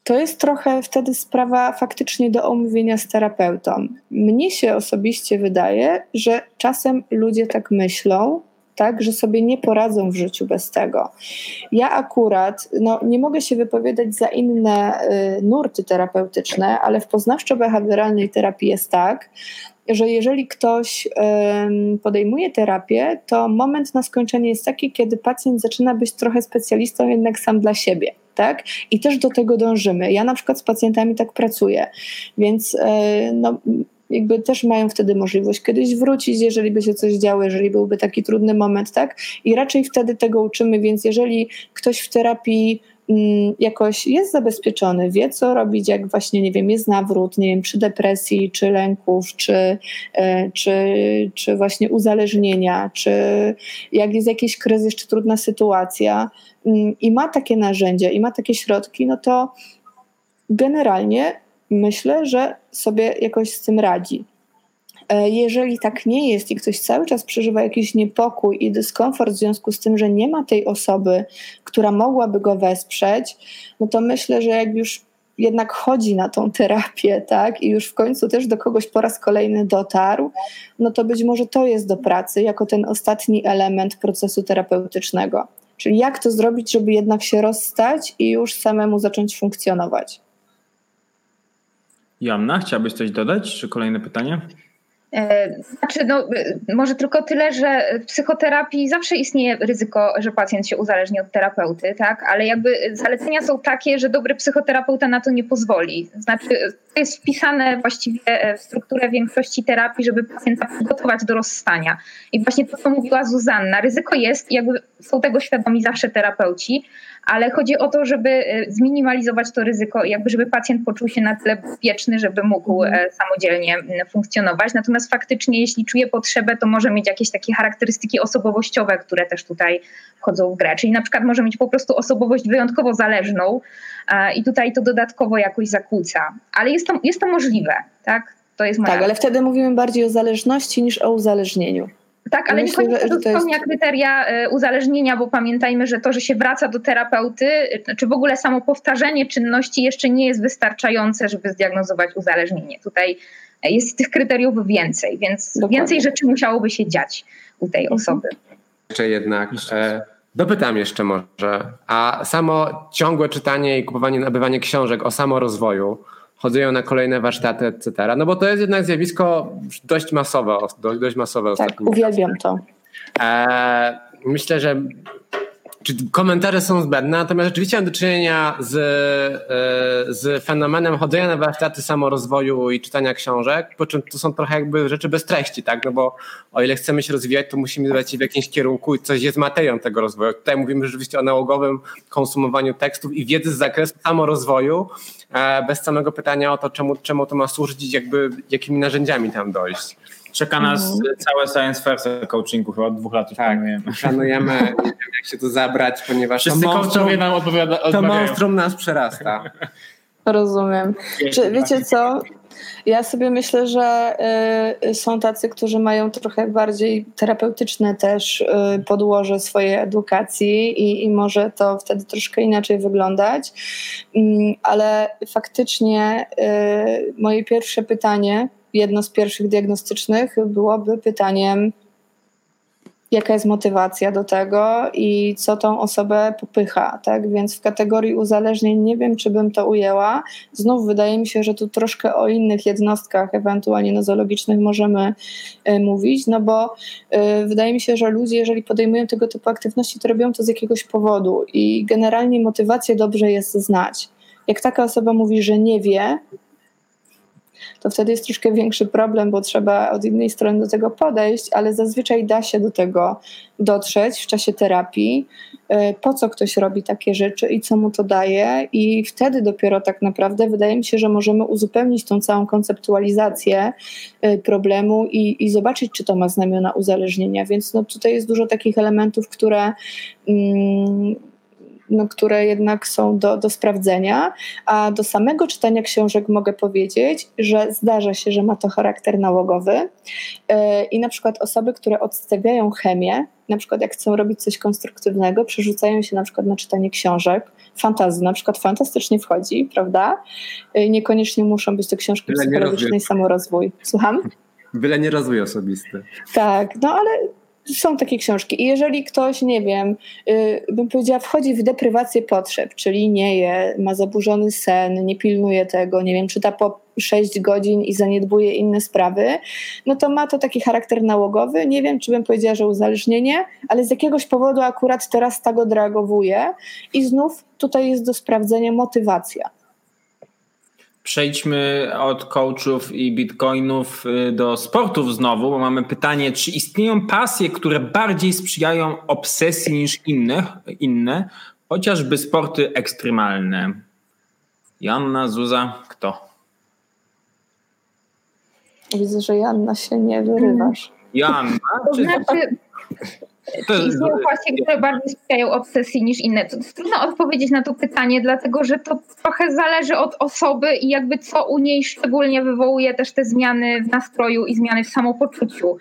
to jest trochę wtedy sprawa faktycznie do omówienia z terapeutą. Mnie się osobiście wydaje, że czasem ludzie tak myślą, tak, że sobie nie poradzą w życiu bez tego. Ja akurat no, nie mogę się wypowiadać za inne y, nurty terapeutyczne, ale w poznawczo-behawioralnej terapii jest tak, że jeżeli ktoś podejmuje terapię, to moment na skończenie jest taki, kiedy pacjent zaczyna być trochę specjalistą jednak sam dla siebie. Tak? I też do tego dążymy. Ja na przykład z pacjentami tak pracuję, więc e, no, jakby też mają wtedy możliwość kiedyś wrócić, jeżeli by się coś działo, jeżeli byłby taki trudny moment, tak? I raczej wtedy tego uczymy, więc jeżeli ktoś w terapii jakoś jest zabezpieczony, wie co robić, jak właśnie, nie wiem, jest nawrót, nie wiem, przy depresji, czy lęków, czy, e, czy, czy właśnie uzależnienia, czy jak jest jakiś kryzys, czy trudna sytuacja mm, i ma takie narzędzia, i ma takie środki, no to generalnie myślę, że sobie jakoś z tym radzi. E, jeżeli tak nie jest i ktoś cały czas przeżywa jakiś niepokój i dyskomfort w związku z tym, że nie ma tej osoby, która mogłaby go wesprzeć, no to myślę, że jak już jednak chodzi na tą terapię, tak, i już w końcu też do kogoś po raz kolejny dotarł, no to być może to jest do pracy jako ten ostatni element procesu terapeutycznego. Czyli jak to zrobić, żeby jednak się rozstać i już samemu zacząć funkcjonować.
Joanna, chciałabyś coś dodać, czy kolejne pytanie?
E, znaczy, no, może tylko tyle, że w psychoterapii zawsze istnieje ryzyko, że pacjent się uzależni od terapeuty, tak? Ale jakby zalecenia są takie, że dobry psychoterapeuta na to nie pozwoli. Znaczy, to jest wpisane właściwie w strukturę większości terapii, żeby pacjenta przygotować do rozstania. I właśnie to, co mówiła Zuzanna, ryzyko jest, jakby są tego świadomi zawsze terapeuci, ale chodzi o to, żeby e, zminimalizować to ryzyko, jakby żeby pacjent poczuł się na tyle bezpieczny, żeby mógł e, mhm. samodzielnie funkcjonować. Natomiast faktycznie, jeśli czuje potrzebę, to może mieć jakieś takie charakterystyki osobowościowe, które też tutaj wchodzą w grę. Czyli na przykład może mieć po prostu osobowość wyjątkowo zależną i tutaj to dodatkowo jakoś zakłóca. Ale jest to, jest to możliwe, tak? To jest
moja... Tak, ale wtedy mówimy bardziej o zależności niż o uzależnieniu.
Tak, ale Myślę, niekoniecznie to spełnia jest... kryteria e, uzależnienia, bo pamiętajmy, że to, że się wraca do terapeuty, e, czy w ogóle samo powtarzanie czynności jeszcze nie jest wystarczające, żeby zdiagnozować uzależnienie. Tutaj e, jest tych kryteriów więcej, więc Dokładnie. więcej rzeczy musiałoby się dziać u tej mhm. osoby.
Jeszcze jednak. E, dopytam jeszcze może. A samo ciągłe czytanie i kupowanie, nabywanie książek o samorozwoju, chodzą na kolejne warsztaty, etc. No bo to jest jednak zjawisko dość masowe, dość masowe
Tak, uwielbiam to.
E, myślę, że czy komentarze są zbędne, natomiast rzeczywiście mam do czynienia z, e, z fenomenem chodzenia na warsztaty samorozwoju i czytania książek, po czym to są trochę jakby rzeczy bez treści, tak? No bo o ile chcemy się rozwijać, to musimy lecieć w jakimś kierunku i coś jest materią tego rozwoju. Tutaj mówimy rzeczywiście o nałogowym konsumowaniu tekstów i wiedzy z zakresu samorozwoju, e, bez samego pytania o to, czemu, czemu to ma służyć jakby jakimi narzędziami tam dojść.
Czeka nas mhm. całe Science Fair coachingu, chyba od dwóch lat już
tak, planujemy. Planujemy, nie wiem jak się tu zabrać, ponieważ
Wszyscy to monstrum, nam odpowiada,
to monstrum nas przerasta.
Rozumiem. Czy wiecie co? Ja sobie myślę, że y, są tacy, którzy mają trochę bardziej terapeutyczne też y, podłoże swojej edukacji i, i może to wtedy troszkę inaczej wyglądać. Y, ale faktycznie y, moje pierwsze pytanie jedno z pierwszych diagnostycznych byłoby pytaniem, jaka jest motywacja do tego i co tą osobę popycha. Tak? Więc w kategorii uzależnień nie wiem, czy bym to ujęła. Znów wydaje mi się, że tu troszkę o innych jednostkach, ewentualnie nozologicznych możemy y, mówić, no bo y, wydaje mi się, że ludzie, jeżeli podejmują tego typu aktywności, to robią to z jakiegoś powodu i generalnie motywację dobrze jest znać. Jak taka osoba mówi, że nie wie, to wtedy jest troszkę większy problem, bo trzeba od innej strony do tego podejść, ale zazwyczaj da się do tego dotrzeć w czasie terapii, y, po co ktoś robi takie rzeczy i co mu to daje, i wtedy dopiero tak naprawdę wydaje mi się, że możemy uzupełnić tą całą konceptualizację y, problemu i, i zobaczyć, czy to ma znamiona uzależnienia. Więc no, tutaj jest dużo takich elementów, które. Mm, no, które jednak są do, do sprawdzenia. A do samego czytania książek mogę powiedzieć, że zdarza się, że ma to charakter nałogowy e, i na przykład osoby, które odstawiają chemię, na przykład jak chcą robić coś konstruktywnego, przerzucają się na przykład na czytanie książek, fantazji na przykład fantastycznie wchodzi, prawda? E, niekoniecznie muszą być to książki psychologiczne i samorozwój. Słucham?
Byle nie rozwój osobisty.
Tak, no ale są takie książki. I jeżeli ktoś, nie wiem, yy, bym powiedziała, wchodzi w deprywację potrzeb, czyli nie je, ma zaburzony sen, nie pilnuje tego, nie wiem, czyta po 6 godzin i zaniedbuje inne sprawy, no to ma to taki charakter nałogowy. Nie wiem, czy bym powiedziała, że uzależnienie, ale z jakiegoś powodu akurat teraz tak odreagowuje i znów tutaj jest do sprawdzenia motywacja.
Przejdźmy od coachów i bitcoinów y, do sportów znowu, bo mamy pytanie, czy istnieją pasje, które bardziej sprzyjają obsesji niż inne, inne chociażby sporty ekstremalne? Joanna, Zuza, kto?
Widzę, że Janna się nie wyrywasz.
Joanna?
To znaczy, Istnieją pasje, które bardziej sprzyjają obsesji niż inne. To jest trudno odpowiedzieć na to pytanie, dlatego że to trochę zależy od osoby i jakby co u niej szczególnie wywołuje też te zmiany w nastroju i zmiany w samopoczuciu.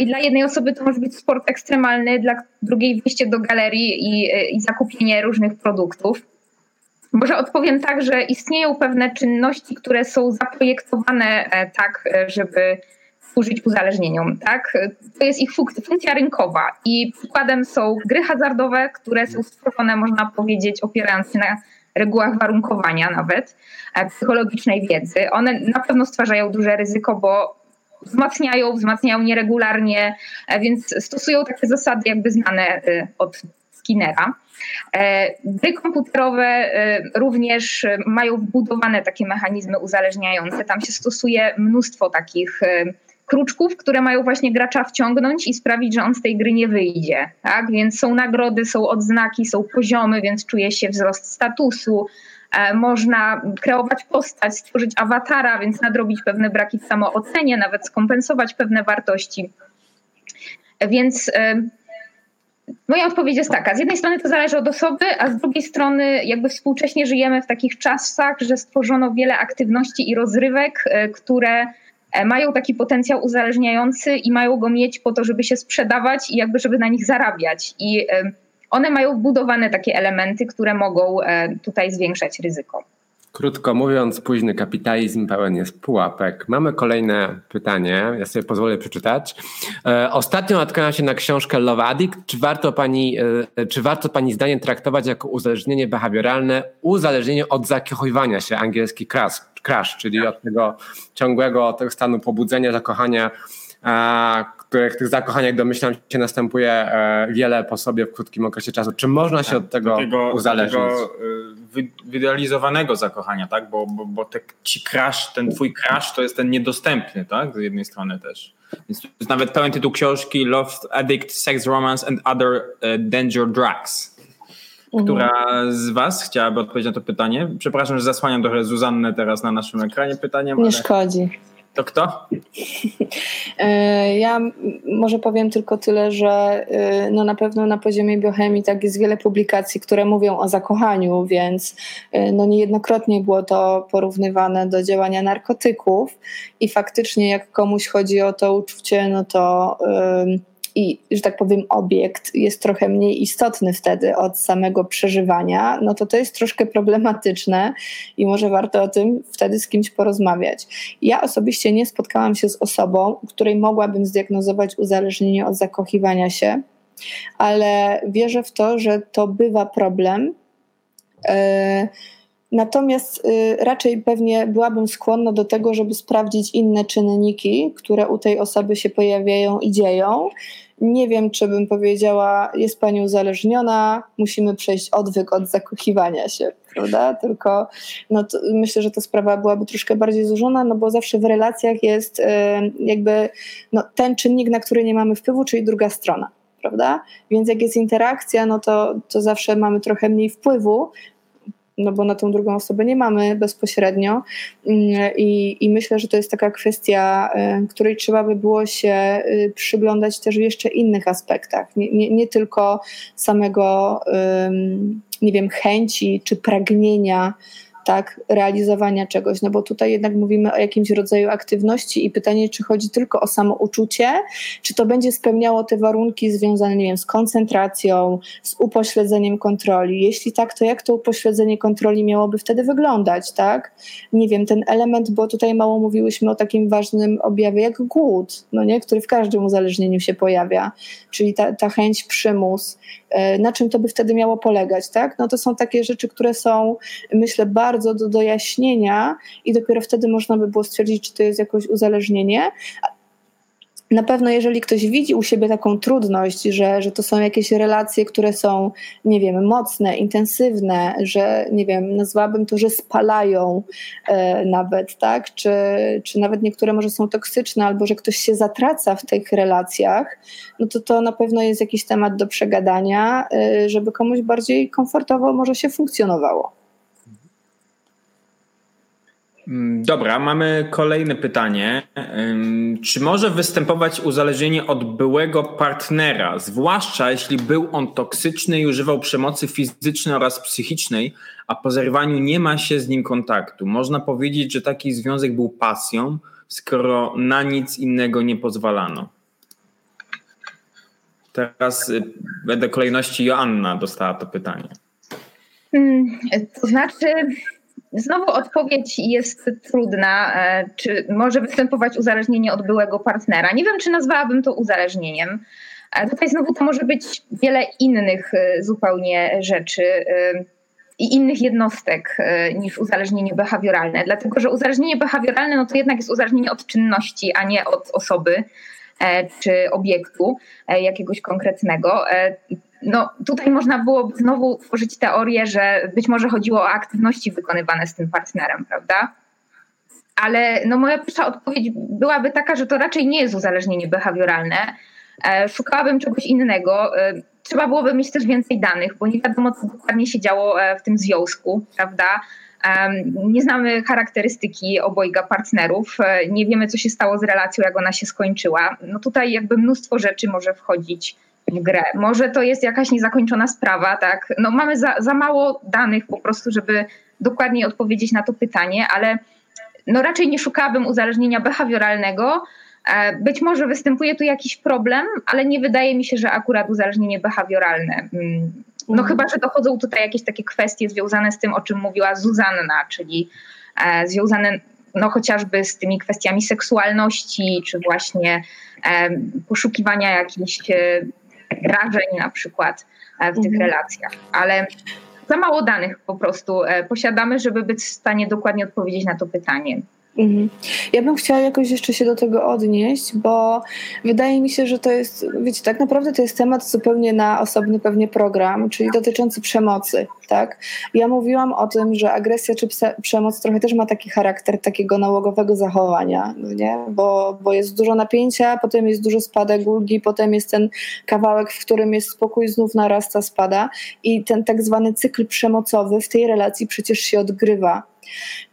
I dla jednej osoby to może być sport ekstremalny, dla drugiej wyjście do galerii i, i zakupienie różnych produktów. Może odpowiem tak, że istnieją pewne czynności, które są zaprojektowane e, tak, e, żeby służyć uzależnieniom. Tak? To jest ich funkcja rynkowa i przykładem są gry hazardowe, które są stworzone, można powiedzieć, opierając się na regułach warunkowania nawet, e, psychologicznej wiedzy. One na pewno stwarzają duże ryzyko, bo wzmacniają, wzmacniają nieregularnie, e, więc stosują takie zasady jakby znane e, od Skinnera. Gry komputerowe również mają wbudowane takie mechanizmy uzależniające. Tam się stosuje mnóstwo takich kruczków, które mają właśnie gracza wciągnąć i sprawić, że on z tej gry nie wyjdzie. Tak? Więc są nagrody, są odznaki, są poziomy, więc czuje się wzrost statusu. E, można kreować postać, stworzyć awatara, więc nadrobić pewne braki w samoocenie, nawet skompensować pewne wartości. Więc e, Moja odpowiedź jest taka. Z jednej strony to zależy od osoby, a z drugiej strony jakby współcześnie żyjemy w takich czasach, że stworzono wiele aktywności i rozrywek, e, które mają taki potencjał uzależniający i mają go mieć po to, żeby się sprzedawać i jakby żeby na nich zarabiać. I e, one mają budowane takie elementy, które mogą e, tutaj zwiększać ryzyko.
Krótko mówiąc, późny kapitalizm pełen jest pułapek. Mamy kolejne pytanie, ja sobie pozwolę przeczytać. Ostatnio natknęłam się na książkę Love Addict. Czy warto, pani, czy warto Pani zdaniem traktować jako uzależnienie behawioralne uzależnienie od zakochiwania się, angielski crash, crash czyli od tego ciągłego tego stanu pobudzenia, zakochania, których tych zakochaniach domyślam się następuje e, wiele po sobie w krótkim okresie czasu. Czy można się tak, od tego, tego uzależnić? Tego
wyidealizowanego zakochania, tak? Bo, bo, bo te, ci crash, ten twój crash to jest ten niedostępny, tak? Z jednej strony też. Więc to jest nawet pełen tytuł książki Love Addict, Sex, Romance and Other uh, Danger Drugs. Która z Was chciałaby odpowiedzieć na to pytanie? Przepraszam, że zasłaniam trochę Zuzannę teraz na naszym ekranie pytaniem.
Nie ale... szkodzi.
To kto? [laughs]
E, ja może powiem tylko tyle, że e, no na pewno na poziomie biochemii tak jest wiele publikacji, które mówią o zakochaniu, więc e, no niejednokrotnie było to porównywane do działania narkotyków i faktycznie jak komuś chodzi o to uczucie, no to i, że tak powiem, obiekt jest trochę mniej istotny wtedy od samego przeżywania, no to to jest troszkę problematyczne i może warto o tym wtedy z kimś porozmawiać. Ja osobiście nie spotkałam się z osobą, której mogłabym zdiagnozować uzależnienie od zakochiwania się, ale wierzę w to, że to bywa problem. Yy, Natomiast y, raczej pewnie byłabym skłonna do tego, żeby sprawdzić inne czynniki, które u tej osoby się pojawiają i dzieją. Nie wiem, czy bym powiedziała, jest pani uzależniona, musimy przejść odwyk od zakochiwania się, prawda? Tylko no myślę, że ta sprawa byłaby troszkę bardziej złożona, no bo zawsze w relacjach jest y, jakby no, ten czynnik, na który nie mamy wpływu, czyli druga strona prawda? Więc jak jest interakcja, no to, to zawsze mamy trochę mniej wpływu, no bo na tą drugą osobę nie mamy bezpośrednio. Mm, i, i myślę, że to jest taka kwestia, y, której trzeba by było się y, przyglądać też w jeszcze innych aspektach, nie, nie, nie tylko samego, nie wiem, chęci czy pragnienia tak, realizowania czegoś, no bo tutaj jednak mówimy o jakimś rodzaju aktywności i pytanie, czy chodzi tylko o samouczucie, czy to będzie spełniało te warunki związane, nie wiem, z koncentracją, z upośledzeniem kontroli. Jeśli tak, to jak to upośledzenie kontroli miałoby wtedy wyglądać, tak? Nie wiem, ten element, bo tutaj mało mówiłyśmy o takim ważnym objawie jak głód, no nie, który w każdym uzależnieniu się pojawia, czyli ta, ta chęć, przymus, na czym to by wtedy miało polegać, tak? No to są takie rzeczy, które są, myślę, bardzo do dojaśnienia i dopiero wtedy można by było stwierdzić, czy to jest jakoś uzależnienie. Na pewno, jeżeli ktoś widzi u siebie taką trudność, że, że to są jakieś relacje, które są, nie wiem, mocne, intensywne, że, nie wiem, nazwałabym to, że spalają e, nawet, tak? Czy, czy nawet niektóre może są toksyczne, albo że ktoś się zatraca w tych relacjach, no to to na pewno jest jakiś temat do przegadania, e, żeby komuś bardziej komfortowo może się funkcjonowało.
Mm, dobra, mamy kolejne pytanie. Czy może występować uzależnienie od byłego partnera, zwłaszcza jeśli był on toksyczny i używał przemocy fizycznej oraz psychicznej, a po zerwaniu nie ma się z nim kontaktu? Można powiedzieć, że taki związek był pasją, skoro na nic innego nie pozwalano. Teraz y, wedle kolejności Joanna dostała to pytanie.
Hmm, to znaczy, Znowu odpowiedź jest trudna. E, czy może występować uzależnienie od byłego partnera? Nie wiem, czy nazwałabym to uzależnieniem. E, tutaj znowu to może być wiele innych e, zupełnie rzeczy i innych jednostek niż uzależnienie behawioralne, dlatego że uzależnienie behawioralne no to jednak jest uzależnienie od czynności, a nie od osoby czy obiektu jakiegoś konkretnego no tutaj można byłoby znowu tworzyć teorię, że być może chodziło o aktywności wykonywane z tym partnerem, prawda? Ale no moja pierwsza odpowiedź byłaby taka, że to raczej nie jest uzależnienie behawioralne. E, szukałabym czegoś innego. E, trzeba byłoby mieć też więcej danych, bo nie wiadomo, co dokładnie się działo e, w tym związku, prawda? Nie znamy charakterystyki obojga partnerów, nie wiemy, co się stało z relacją, jak ona się skończyła. No tutaj jakby mnóstwo rzeczy może wchodzić w grę. Może to jest jakaś niezakończona sprawa, tak? No mamy za, za mało danych po prostu, żeby dokładnie odpowiedzieć na to pytanie, ale no raczej nie szukałabym uzależnienia behawioralnego. E, być może występuje tu jakiś problem, ale nie wydaje mi się, że akurat uzależnienie behawioralne. Mm, no mhm. chyba, że dochodzą tutaj jakieś takie kwestie związane z tym, o czym mówiła Zuzanna, czyli e, związane no chociażby z tymi kwestiami seksualności, czy właśnie e, poszukiwania jakichś wrażeń na przykład w tych mhm. relacjach, ale za mało danych po prostu posiadamy, żeby być w stanie dokładnie odpowiedzieć na to pytanie.
Mhm. Ja bym chciała jakoś jeszcze się do tego odnieść, bo wydaje mi się, że to jest, wiecie, tak naprawdę to jest temat zupełnie na osobny pewnie program, czyli dotyczący przemocy, tak? Ja mówiłam o tym, że agresja czy przemoc trochę też ma taki charakter takiego nałogowego zachowania, no nie? Bo, bo jest dużo napięcia, potem jest dużo spadek ulgi, potem jest ten kawałek, w którym jest spokój, znów narasta, spada i ten tak zwany cykl przemocowy w tej relacji przecież się odgrywa.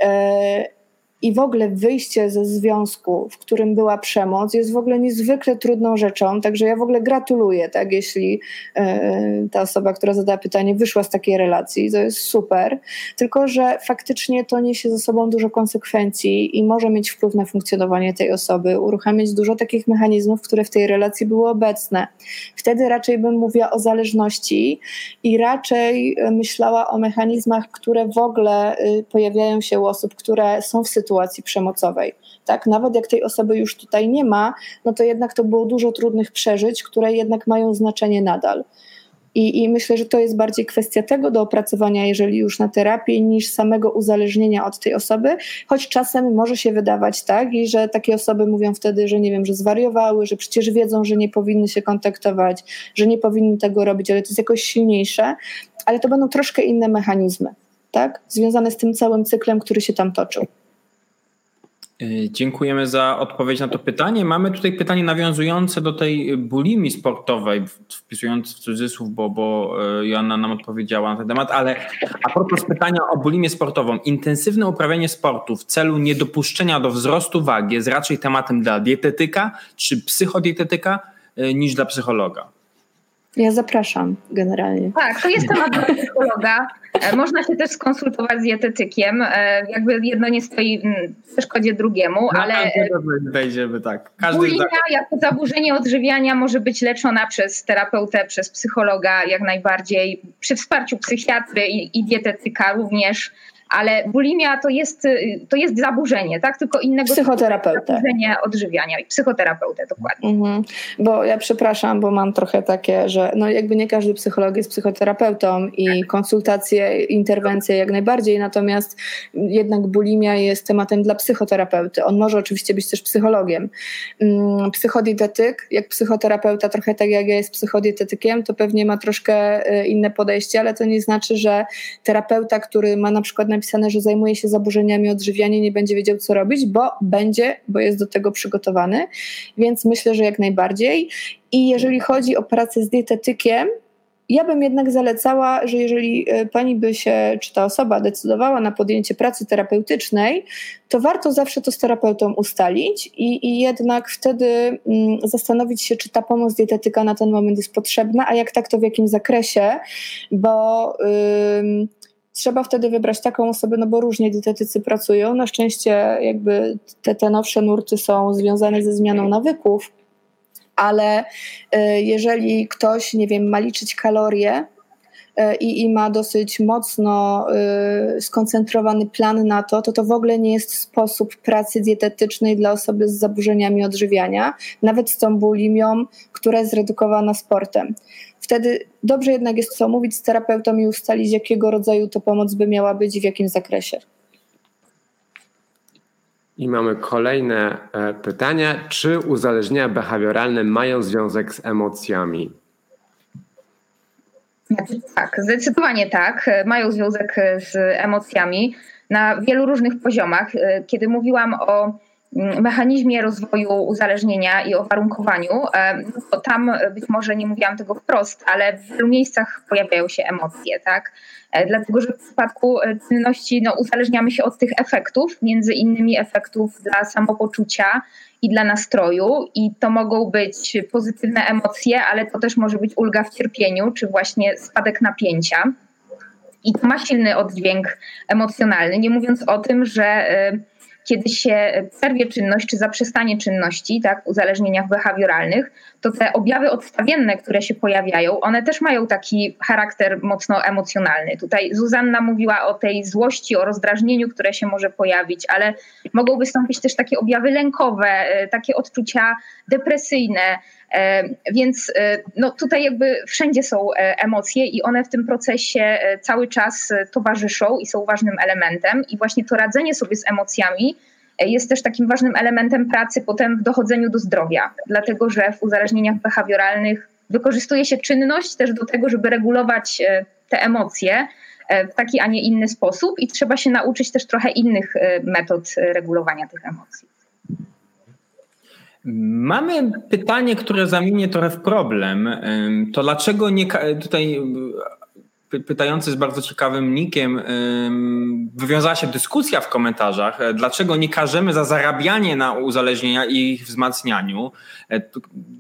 E, i w ogóle wyjście ze związku, w którym była przemoc, jest w ogóle niezwykle trudną rzeczą. Także ja w ogóle gratuluję, tak, jeśli y, ta osoba, która zadała pytanie, wyszła z takiej relacji. To jest super. Tylko, że faktycznie to niesie ze sobą dużo konsekwencji i może mieć wpływ na funkcjonowanie tej osoby, uruchamiać dużo takich mechanizmów, które w tej relacji były obecne. Wtedy raczej bym mówiła o zależności i raczej e, myślała o mechanizmach, które w ogóle y, pojawiają się u osób, które są w sytuacji, sytuacji przemocowej. Tak, nawet jak tej osoby już tutaj nie ma, no to jednak to było dużo trudnych przeżyć, które jednak mają znaczenie nadal. I, I, myślę, że to jest bardziej kwestia tego do opracowania, jeżeli już na terapię, niż samego uzależnienia od tej osoby, choć czasem może się wydawać tak, i że takie osoby mówią wtedy, że nie wiem, że zwariowały, że przecież wiedzą, że nie powinny się kontaktować, że nie powinny tego robić, ale to jest jakoś silniejsze, ale to będą troszkę inne mechanizmy, tak, związane z tym całym cyklem, który się tam toczył.
E, dziękujemy za odpowiedź na to pytanie. Mamy tutaj pytanie nawiązujące do tej bulimii sportowej, wpisując w cudzysłów, bo, bo e, Joanna nam odpowiedziała na ten temat, ale a propos pytania o bulimię sportową. Intensywne uprawianie sportu w celu niedopuszczenia do wzrostu wagi jest raczej tematem dla dietetyka czy psychodietetyka e, niż dla psychologa?
Ja zapraszam generalnie.
Tak, to jest temat [laughs] dla psychologa. E, można się też skonsultować z dietetykiem. E, jakby jedno nie stoi w przeszkodzie drugiemu, no, ale
wejdziemy tak.
Każdy bulimia jako zaburzenie odżywiania może być leczona przez terapeutę, przez psychologa jak najbardziej, przy wsparciu psychiatry i, i dietetyka również ale bulimia to jest, to jest zaburzenie, tak? Tylko innego
psychoterapeutę.
zaburzenie odżywiania i psychoterapeutę, dokładnie. Mhm.
Bo ja przepraszam, bo mam trochę takie, że no jakby nie każdy psycholog jest psychoterapeutą i konsultacje, interwencje jak najbardziej, natomiast jednak bulimia jest tematem dla psychoterapeuty. On może oczywiście być też psychologiem. Mm, psychodietetyk, jak psychoterapeuta, trochę tak jak ja jest psychodietetykiem, to pewnie ma troszkę y, inne podejście, ale to nie znaczy, że terapeuta, który ma na przykład na napisane, że zajmuje się zaburzeniami odżywiania, nie będzie wiedział, co robić, bo będzie, bo jest do tego przygotowany. Więc myślę, że jak najbardziej. I jeżeli chodzi o pracę z dietetykiem, ja bym jednak zalecała, że jeżeli e, pani by się, czy ta osoba decydowała na podjęcie pracy terapeutycznej, to warto zawsze to z terapeutą ustalić i, i jednak wtedy mm, zastanowić się, czy ta pomoc dietetyka na ten moment jest potrzebna, a jak tak, to w jakim zakresie, bo. Yy, trzeba wtedy wybrać taką osobę, no bo różnie dietetycy pracują. Na szczęście jakby te, te nowsze nurty są związane ze zmianą nawyków, ale y, jeżeli ktoś, nie wiem, ma liczyć kalorie, y, i, i, ma dosyć mocno y, skoncentrowany plan na to, to to w ogóle nie jest sposób pracy dietetycznej dla osoby z zaburzeniami odżywiania, nawet z tą bulimią, która jest zredukowana sportem. Wtedy dobrze jednak jest co mówić z terapeutą i ustalić, jakiego rodzaju to pomoc by miała być i w jakim zakresie.
I mamy kolejne e, pytania. Czy uzależnienia behawioralne mają związek z emocjami?
Znaczy, tak, zdecydowanie tak. Mają związek z emocjami na wielu różnych poziomach. E, kiedy mówiłam o mechanizmie rozwoju uzależnienia i o warunkowaniu, to tam być może nie mówiłam tego wprost, ale w wielu miejscach pojawiają się emocje, tak? E, dlatego, że w przypadku e, czynności no, uzależniamy się od tych efektów, między innymi efektów dla samopoczucia i dla nastroju i to mogą być pozytywne emocje, ale to też może być ulga w cierpieniu, czy właśnie spadek napięcia. I to ma silny oddźwięk emocjonalny, nie mówiąc o tym, że e, kiedy się przerwie czynność czy zaprzestanie czynności, tak, w uzależnieniach behawioralnych, to te objawy odstawienne, które się pojawiają, one też mają taki charakter mocno emocjonalny. Tutaj Zuzanna mówiła o tej złości, o rozdrażnieniu, które się może pojawić, ale mogą wystąpić też takie objawy lękowe, e, takie odczucia depresyjne, więc e, no, tutaj jakby wszędzie są emocje i one w tym procesie cały czas towarzyszą i są ważnym elementem. I właśnie to radzenie sobie z emocjami jest też takim ważnym elementem pracy potem w dochodzeniu do zdrowia, dlatego że w uzależnieniach behawioralnych wykorzystuje się czynność też do tego, żeby regulować e, te emocje e, w taki, a nie inny sposób i trzeba się nauczyć też trochę innych e, metod regulowania tych emocji.
Mamy pytanie, które zamienię trochę w problem. To dlaczego nie tutaj pytający z bardzo ciekawym nikiem, wywiązała się dyskusja w komentarzach, e, dlaczego nie karzemy za zarabianie na uzależnienia i ich wzmacnianiu. E,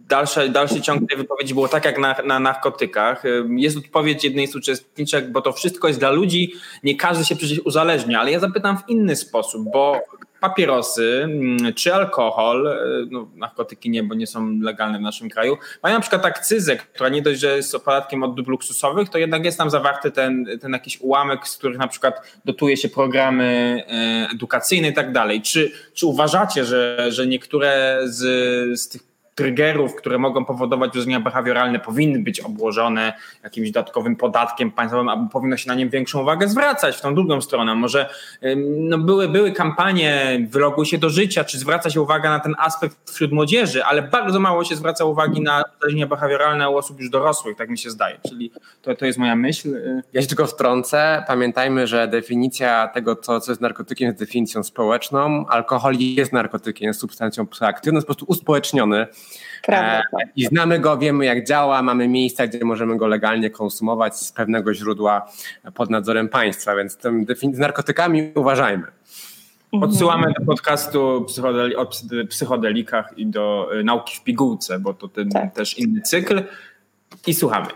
dalszy, dalszy ciąg tej wypowiedzi było tak jak na, na narkotykach. Jest odpowiedź jednej z uczestniczek, bo to wszystko jest dla ludzi, nie każdy się przecież uzależnia, ale ja zapytam w inny sposób, bo papierosy mm, czy alkohol, e, no, narkotyki nie, bo nie są legalne w naszym kraju, mają na przykład akcyzę, która nie dość, że jest podatkiem od dóbr luksusowych, to jednak jest tam zawarty ten, ten jakiś ułamek, z których na przykład dotuje się programy e, edukacyjne i tak dalej. Czy, czy uważacie, że, że niektóre z, z tych triggerów, które mogą powodować uzależnienia behawioralne, powinny być obłożone jakimś dodatkowym podatkiem państwowym, albo powinno się na nim większą uwagę zwracać w tą drugą stronę. Może no, były, były kampanie wyloguj się do życia, czy zwraca się uwaga na ten aspekt wśród młodzieży, ale bardzo mało się zwraca uwagi na uzależnienia behawioralne u osób już dorosłych, tak mi się zdaje. Czyli to, to jest moja myśl.
Ja się tylko wtrącę. Pamiętajmy, że definicja tego, co, co jest narkotykiem, jest definicją społeczną. Alkohol jest narkotykiem, jest substancją psychoaktywną, jest po prostu uspołeczniony.
Prawda,
e, I znamy go, wiemy jak działa, mamy miejsca, gdzie możemy go legalnie konsumować z pewnego źródła pod nadzorem państwa, więc tym, z narkotykami uważajmy.
Mhm. Odsyłamy do podcastu o psychodelikach i do y, nauki w pigułce, bo to ten tak. też inny cykl. I słuchamy.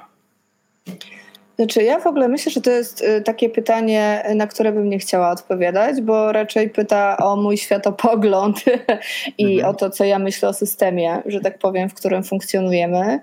Znaczy, ja w ogóle myślę, że to jest y, takie pytanie, na które bym nie chciała odpowiadać, bo raczej pyta o mój światopogląd [laughs] i mhm. o to, co ja myślę o systemie, że tak powiem, w którym funkcjonujemy.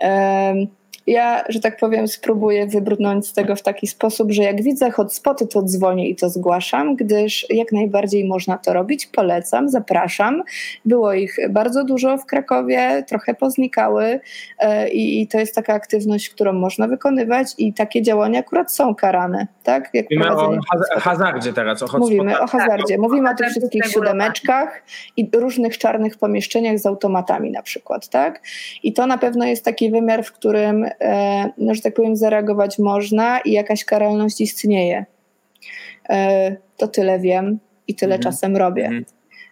Um, ja, że tak powiem, spróbuję wybrnąć z tego w taki sposób, że jak widzę hotspoty, to dzwonię i to zgłaszam, gdyż jak najbardziej można to robić. Polecam, zapraszam. Było ich bardzo dużo w Krakowie, trochę poznikały e, i, to jest taka aktywność, którą można wykonywać i takie działania akurat są karane. Tak?
Jak Mówimy o hazardzie teraz, o hotspotach.
Mówimy o hazardzie. Mówimy o tych wszystkich siódemeczkach i różnych czarnych pomieszczeniach z automatami na przykład. Tak? I to na pewno jest taki wymiar, w którym no, że tak powiem, zareagować można i jakaś karalność istnieje. E, to tyle wiem i tyle mhm. czasem robię. Mhm.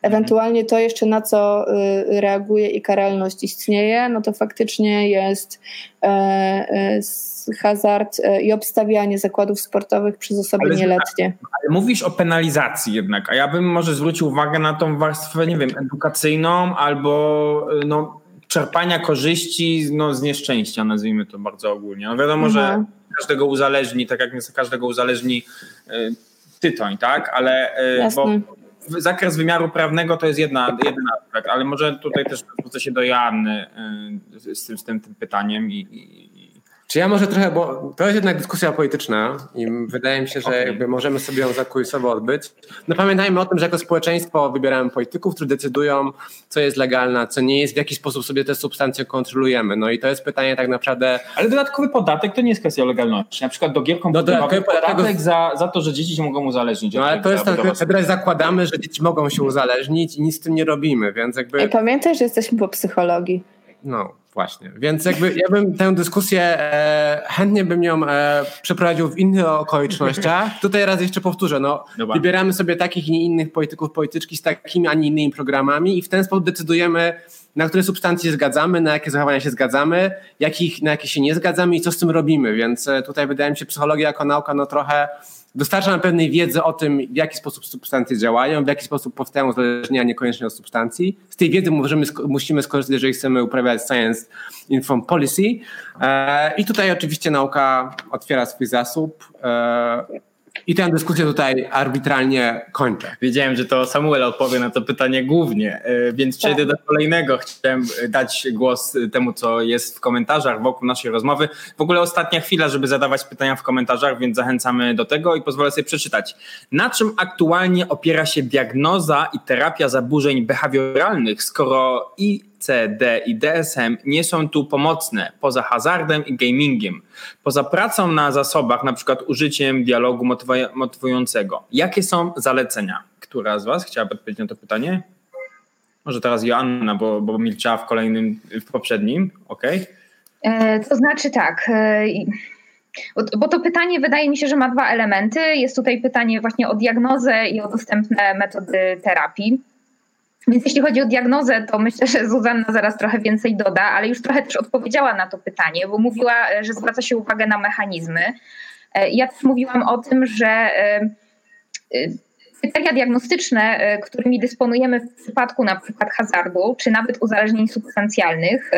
Ewentualnie to jeszcze na co y, reaguje i karalność istnieje, no to faktycznie jest e, hazard i obstawianie zakładów sportowych przez osoby ale, nieletnie.
Ale mówisz o penalizacji jednak, a ja bym może zwrócił uwagę na tą warstwę, nie wiem, edukacyjną albo no, czerpania korzyści no, z nieszczęścia, nazwijmy to bardzo ogólnie. No wiadomo, mhm. że każdego uzależni, tak jak każdego uzależni y, tytoń, tak? Ale y, bo zakres wymiaru prawnego to jest jedna, jeden aspekt, ale może tutaj też wrócę się do Joanny y, z, tym, z tym, tym pytaniem i, i
czy ja może trochę, bo to jest jednak dyskusja polityczna i wydaje mi się, że jakby możemy sobie ją zakulisowo odbyć. No pamiętajmy o tym, że jako społeczeństwo wybieramy polityków, którzy decydują, co jest legalne, co nie jest, w jaki sposób sobie te substancje kontrolujemy. No i to jest pytanie tak naprawdę...
Ale dodatkowy podatek to nie jest kwestia legalności. Na przykład do gier komputerowych no, podatek tego... za, za to, że dzieci się mogą uzależnić.
No ale to jest tak, teraz zakładamy, że dzieci mogą się uzależnić i nic z tym nie robimy, więc jakby...
I pamiętaj, że jesteśmy po psychologii.
No, Właśnie, więc jakby ja bym tę dyskusję e, chętnie bym ją e, przeprowadził w innych okolicznościach. Tutaj raz jeszcze powtórzę, no, wybieramy sobie takich i innych polityków, polityczki z takimi, a nie innymi programami i w ten sposób decydujemy, na które substancje zgadzamy, na jakie zachowania się zgadzamy, jakich, na jakie się nie zgadzamy i co z tym robimy. Więc e, tutaj wydaje mi się psychologia jako nauka no trochę dostarcza nam pewnej wiedzy o tym, w jaki sposób substancje działają, w jaki sposób powstają uzależnienia niekoniecznie od substancji. Z tej wiedzy możemy, musimy skorzystać, jeżeli chcemy uprawiać science inform policy. E, I tutaj oczywiście nauka otwiera swój zasób. E, i tę dyskusję tutaj arbitralnie kończę.
Wiedziałem, że to Samuel odpowie na to pytanie głównie, e, więc tak. przejdę do kolejnego. Chciałem dać głos temu, co jest w komentarzach wokół naszej rozmowy. W ogóle ostatnia chwila, żeby zadawać pytania w komentarzach, więc zachęcamy do tego i pozwolę sobie przeczytać. Na czym aktualnie opiera się diagnoza i terapia zaburzeń behawioralnych, skoro i CD i DSM nie są tu pomocne poza hazardem i gamingiem, poza pracą na zasobach, na przykład użyciem dialogu motywującego. Jakie są zalecenia? Która z Was chciałaby odpowiedzieć na to pytanie? Może teraz Joanna, bo, bo milczała w kolejnym, w poprzednim. Ok.
E, to znaczy tak. E, bo to pytanie wydaje mi się, że ma dwa elementy. Jest tutaj pytanie właśnie o diagnozę i o dostępne metody terapii. Więc jeśli chodzi o diagnozę, to myślę, że Zuzanna zaraz trochę więcej doda, ale już trochę też odpowiedziała na to pytanie, bo mówiła, że zwraca się uwagę na mechanizmy. E, ja też mówiłam o tym, że e, e, kryteria diagnostyczne, którymi dysponujemy w przypadku na przykład hazardu, czy nawet uzależnień substancjalnych,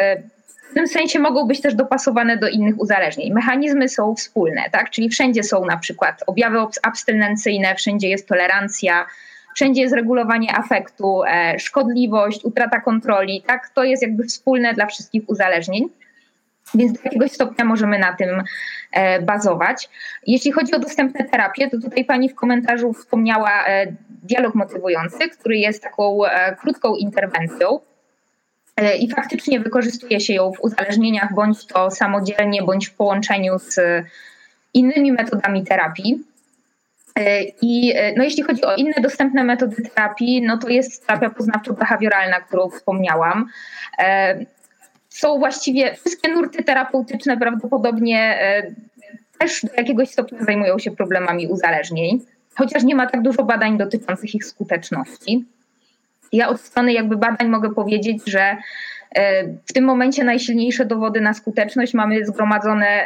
w tym sensie mogą być też dopasowane do innych uzależnień. Mechanizmy są wspólne, tak? czyli wszędzie są na przykład objawy abstynencyjne, wszędzie jest tolerancja, wszędzie jest regulowanie afektu, e, szkodliwość, utrata kontroli, tak? To jest jakby wspólne dla wszystkich uzależnień. Więc do jakiegoś stopnia możemy na tym e, bazować. Jeśli chodzi o dostępne terapie, to tutaj pani w komentarzu wspomniała e, dialog motywujący, który jest taką krótką interwencją. I faktycznie wykorzystuje się ją w uzależnieniach, bądź to samodzielnie, bądź w połączeniu z innymi metodami terapii. E, I e, no, jeśli chodzi o inne dostępne metody terapii, no to jest terapia poznawczo-behawioralna, którą wspomniałam. E, są właściwie wszystkie nurty terapeutyczne prawdopodobnie też do jakiegoś stopnia zajmują się problemami uzależnień, chociaż nie ma tak dużo badań dotyczących ich skuteczności. Ja od strony jakby badań mogę powiedzieć, że w tym momencie najsilniejsze dowody na skuteczność mamy zgromadzone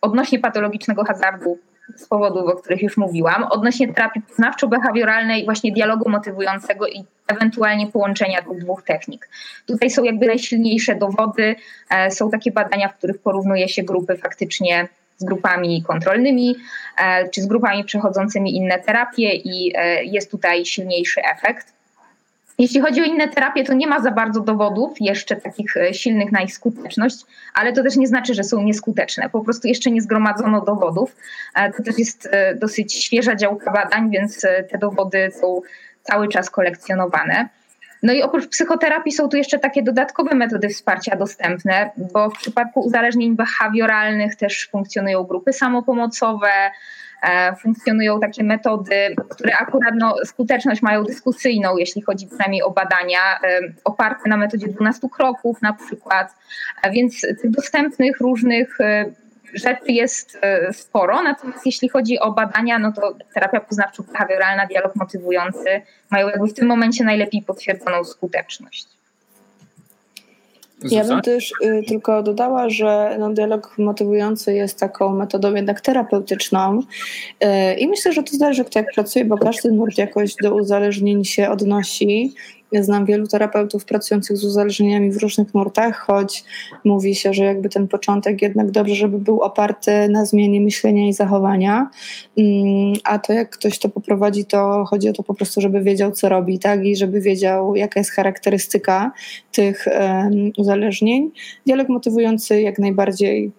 odnośnie patologicznego hazardu z powodów, o których już mówiłam. Odnośnie terapii poznawczo-behawioralnej, właśnie dialogu motywującego i ewentualnie połączenia tych dwóch technik. Tutaj są jakby najsilniejsze dowody. E, są takie badania, w których porównuje się grupy faktycznie z grupami kontrolnymi, e, czy z grupami przechodzącymi inne terapie i e, jest tutaj silniejszy efekt. Jeśli chodzi o inne terapie, to nie ma za bardzo dowodów jeszcze takich e, silnych na ich skuteczność, ale to też nie znaczy, że są nieskuteczne. Po prostu jeszcze nie zgromadzono dowodów. To też jest dosyć świeża działka badań, więc te dowody są cały czas kolekcjonowane. No i oprócz psychoterapii są tu jeszcze takie dodatkowe metody wsparcia dostępne, bo w przypadku uzależnień behawioralnych też funkcjonują grupy samopomocowe, e, funkcjonują takie metody, które akurat no, skuteczność mają dyskusyjną, jeśli chodzi przynajmniej o badania, e, oparte na metodzie 12 kroków na przykład. Więc tych dostępnych różnych e, rzeczy jest e, sporo, natomiast jeśli chodzi o badania, no to terapia poznawczo-behawioralna, dialog motywujący mają jakby w tym momencie najlepiej potwierdzoną skuteczność.
Ja bym też y, tylko dodała, że no, dialog motywujący jest taką metodą jednak terapeutyczną. Y, i myślę, że to zależy kto jak pracuje, bo każdy nurt jakoś do uzależnień się odnosi znam wielu terapeutów pracujących z uzależnieniami w różnych nurtach, choć mówi się, że jakby ten początek jednak dobrze, żeby był oparty na zmianie myślenia i zachowania, mm, a to jak ktoś to poprowadzi, to chodzi o to po prostu, żeby wiedział, co robi, tak? I żeby wiedział, jaka jest charakterystyka tych uzależnień. Dialog motywujący jak najbardziej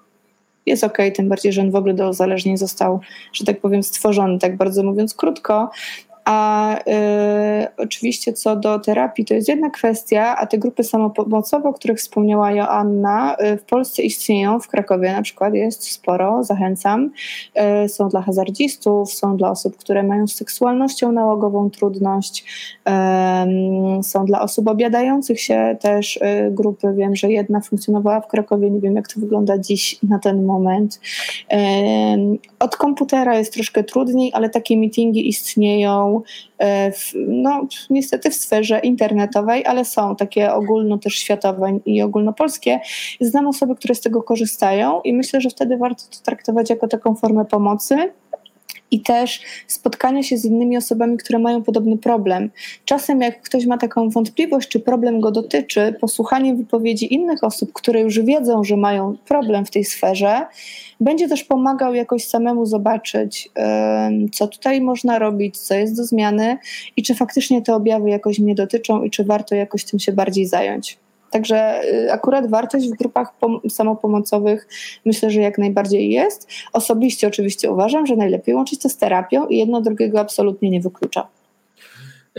jest ok, tym bardziej, że on w ogóle do uzależnień został, że tak powiem, stworzony, tak bardzo mówiąc krótko. A y, oczywiście co do terapii, to jest jedna kwestia, a te grupy samopomocowe, o których wspomniała Joanna, y, w Polsce istnieją, w Krakowie na przykład jest sporo, zachęcam. Y, są dla hazardzistów, są dla osób, które mają z seksualnością nałogową trudność, są dla osób obiadających się też y, grupy. Wiem, że jedna funkcjonowała w Krakowie, nie wiem jak to wygląda dziś na ten moment. Od komputera jest troszkę trudniej, ale takie meetingi istnieją E, w, no, niestety w sferze internetowej, ale są takie ogólno też światowe i ogólnopolskie. Znam osoby, które z tego korzystają i myślę, że wtedy warto to traktować jako taką formę pomocy i też spotkania się z innymi osobami, które mają podobny problem. Czasem, jak ktoś ma taką wątpliwość, czy problem go dotyczy, posłuchanie wypowiedzi innych osób, które już wiedzą, że mają problem w tej sferze, będzie też pomagał jakoś samemu zobaczyć, co tutaj można robić, co jest do zmiany i czy faktycznie te objawy jakoś mnie dotyczą i czy warto jakoś tym się bardziej zająć. Także y, akurat wartość w grupach samopomocowych myślę, że jak najbardziej jest. Osobiście oczywiście uważam, że najlepiej łączyć to z terapią i jedno drugiego absolutnie nie wyklucza.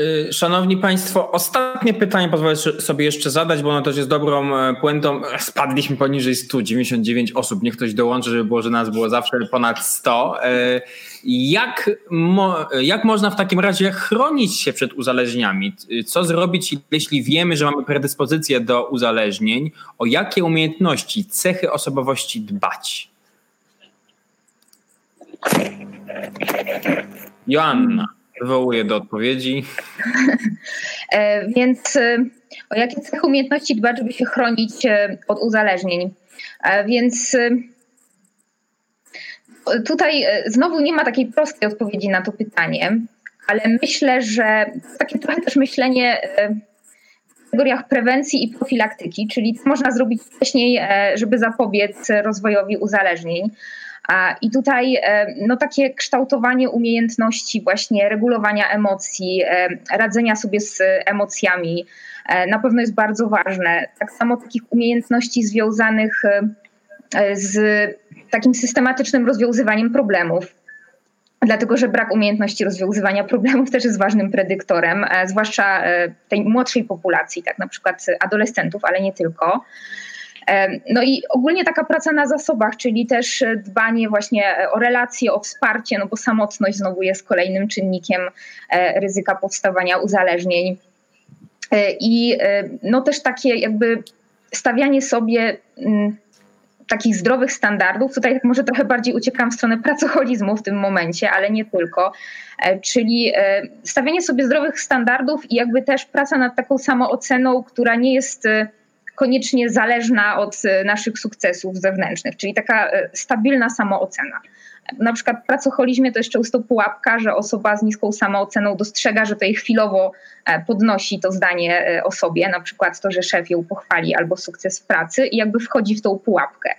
Y, szanowni Państwo, ostatnie pytanie pozwolę sobie jeszcze zadać, bo ono też jest dobrą e, puentą. Spadliśmy poniżej 199 osób. Niech ktoś dołączy, żeby było, że nas było zawsze ponad 100. E, jak, mo jak można w takim razie chronić się przed uzależnieniami? Co zrobić, jeśli wiemy, że mamy predyspozycję do uzależnień? O jakie umiejętności, cechy osobowości dbać? Joanna wywołuje do odpowiedzi. [laughs]
E, więc e, o jakie cechy umiejętności dbać, żeby się chronić e, od uzależnień? Więc tutaj znowu nie ma takiej prostej odpowiedzi na to pytanie, ale myślę, że takie trochę też myślenie w kategoriach prewencji i profilaktyki, czyli co można zrobić wcześniej, żeby zapobiec rozwojowi uzależnień. I tutaj e, no, takie kształtowanie umiejętności właśnie regulowania emocji, e, radzenia sobie z emocjami e, na pewno jest bardzo ważne. Tak samo takich umiejętności związanych z takim systematycznym rozwiązywaniem problemów. Dlatego, że brak umiejętności rozwiązywania problemów też jest ważnym predyktorem, zwłaszcza tej młodszej populacji, tak na przykład adolescentów, ale nie tylko. No i ogólnie taka praca na zasobach, czyli też dbanie właśnie o relacje, o wsparcie, no bo samotność znowu jest kolejnym czynnikiem e, ryzyka powstawania uzależnień. E, I e, no też takie jakby stawianie sobie mm, takich zdrowych standardów. Tutaj tak może trochę bardziej uciekam w stronę pracoholizmu w tym momencie, ale nie tylko. Czyli stawianie sobie zdrowych standardów i jakby też praca nad taką samooceną, która nie jest koniecznie zależna od e, naszych sukcesów zewnętrznych, czyli taka e, stabilna samoocena. Na przykład w pracocholizmie to jest często pułapka, że osoba z niską samooceną dostrzega, że to jej chwilowo e, podnosi to zdanie e, o sobie, na przykład to, że szef ją pochwali albo sukces w pracy i jakby wchodzi w tą pułapkę.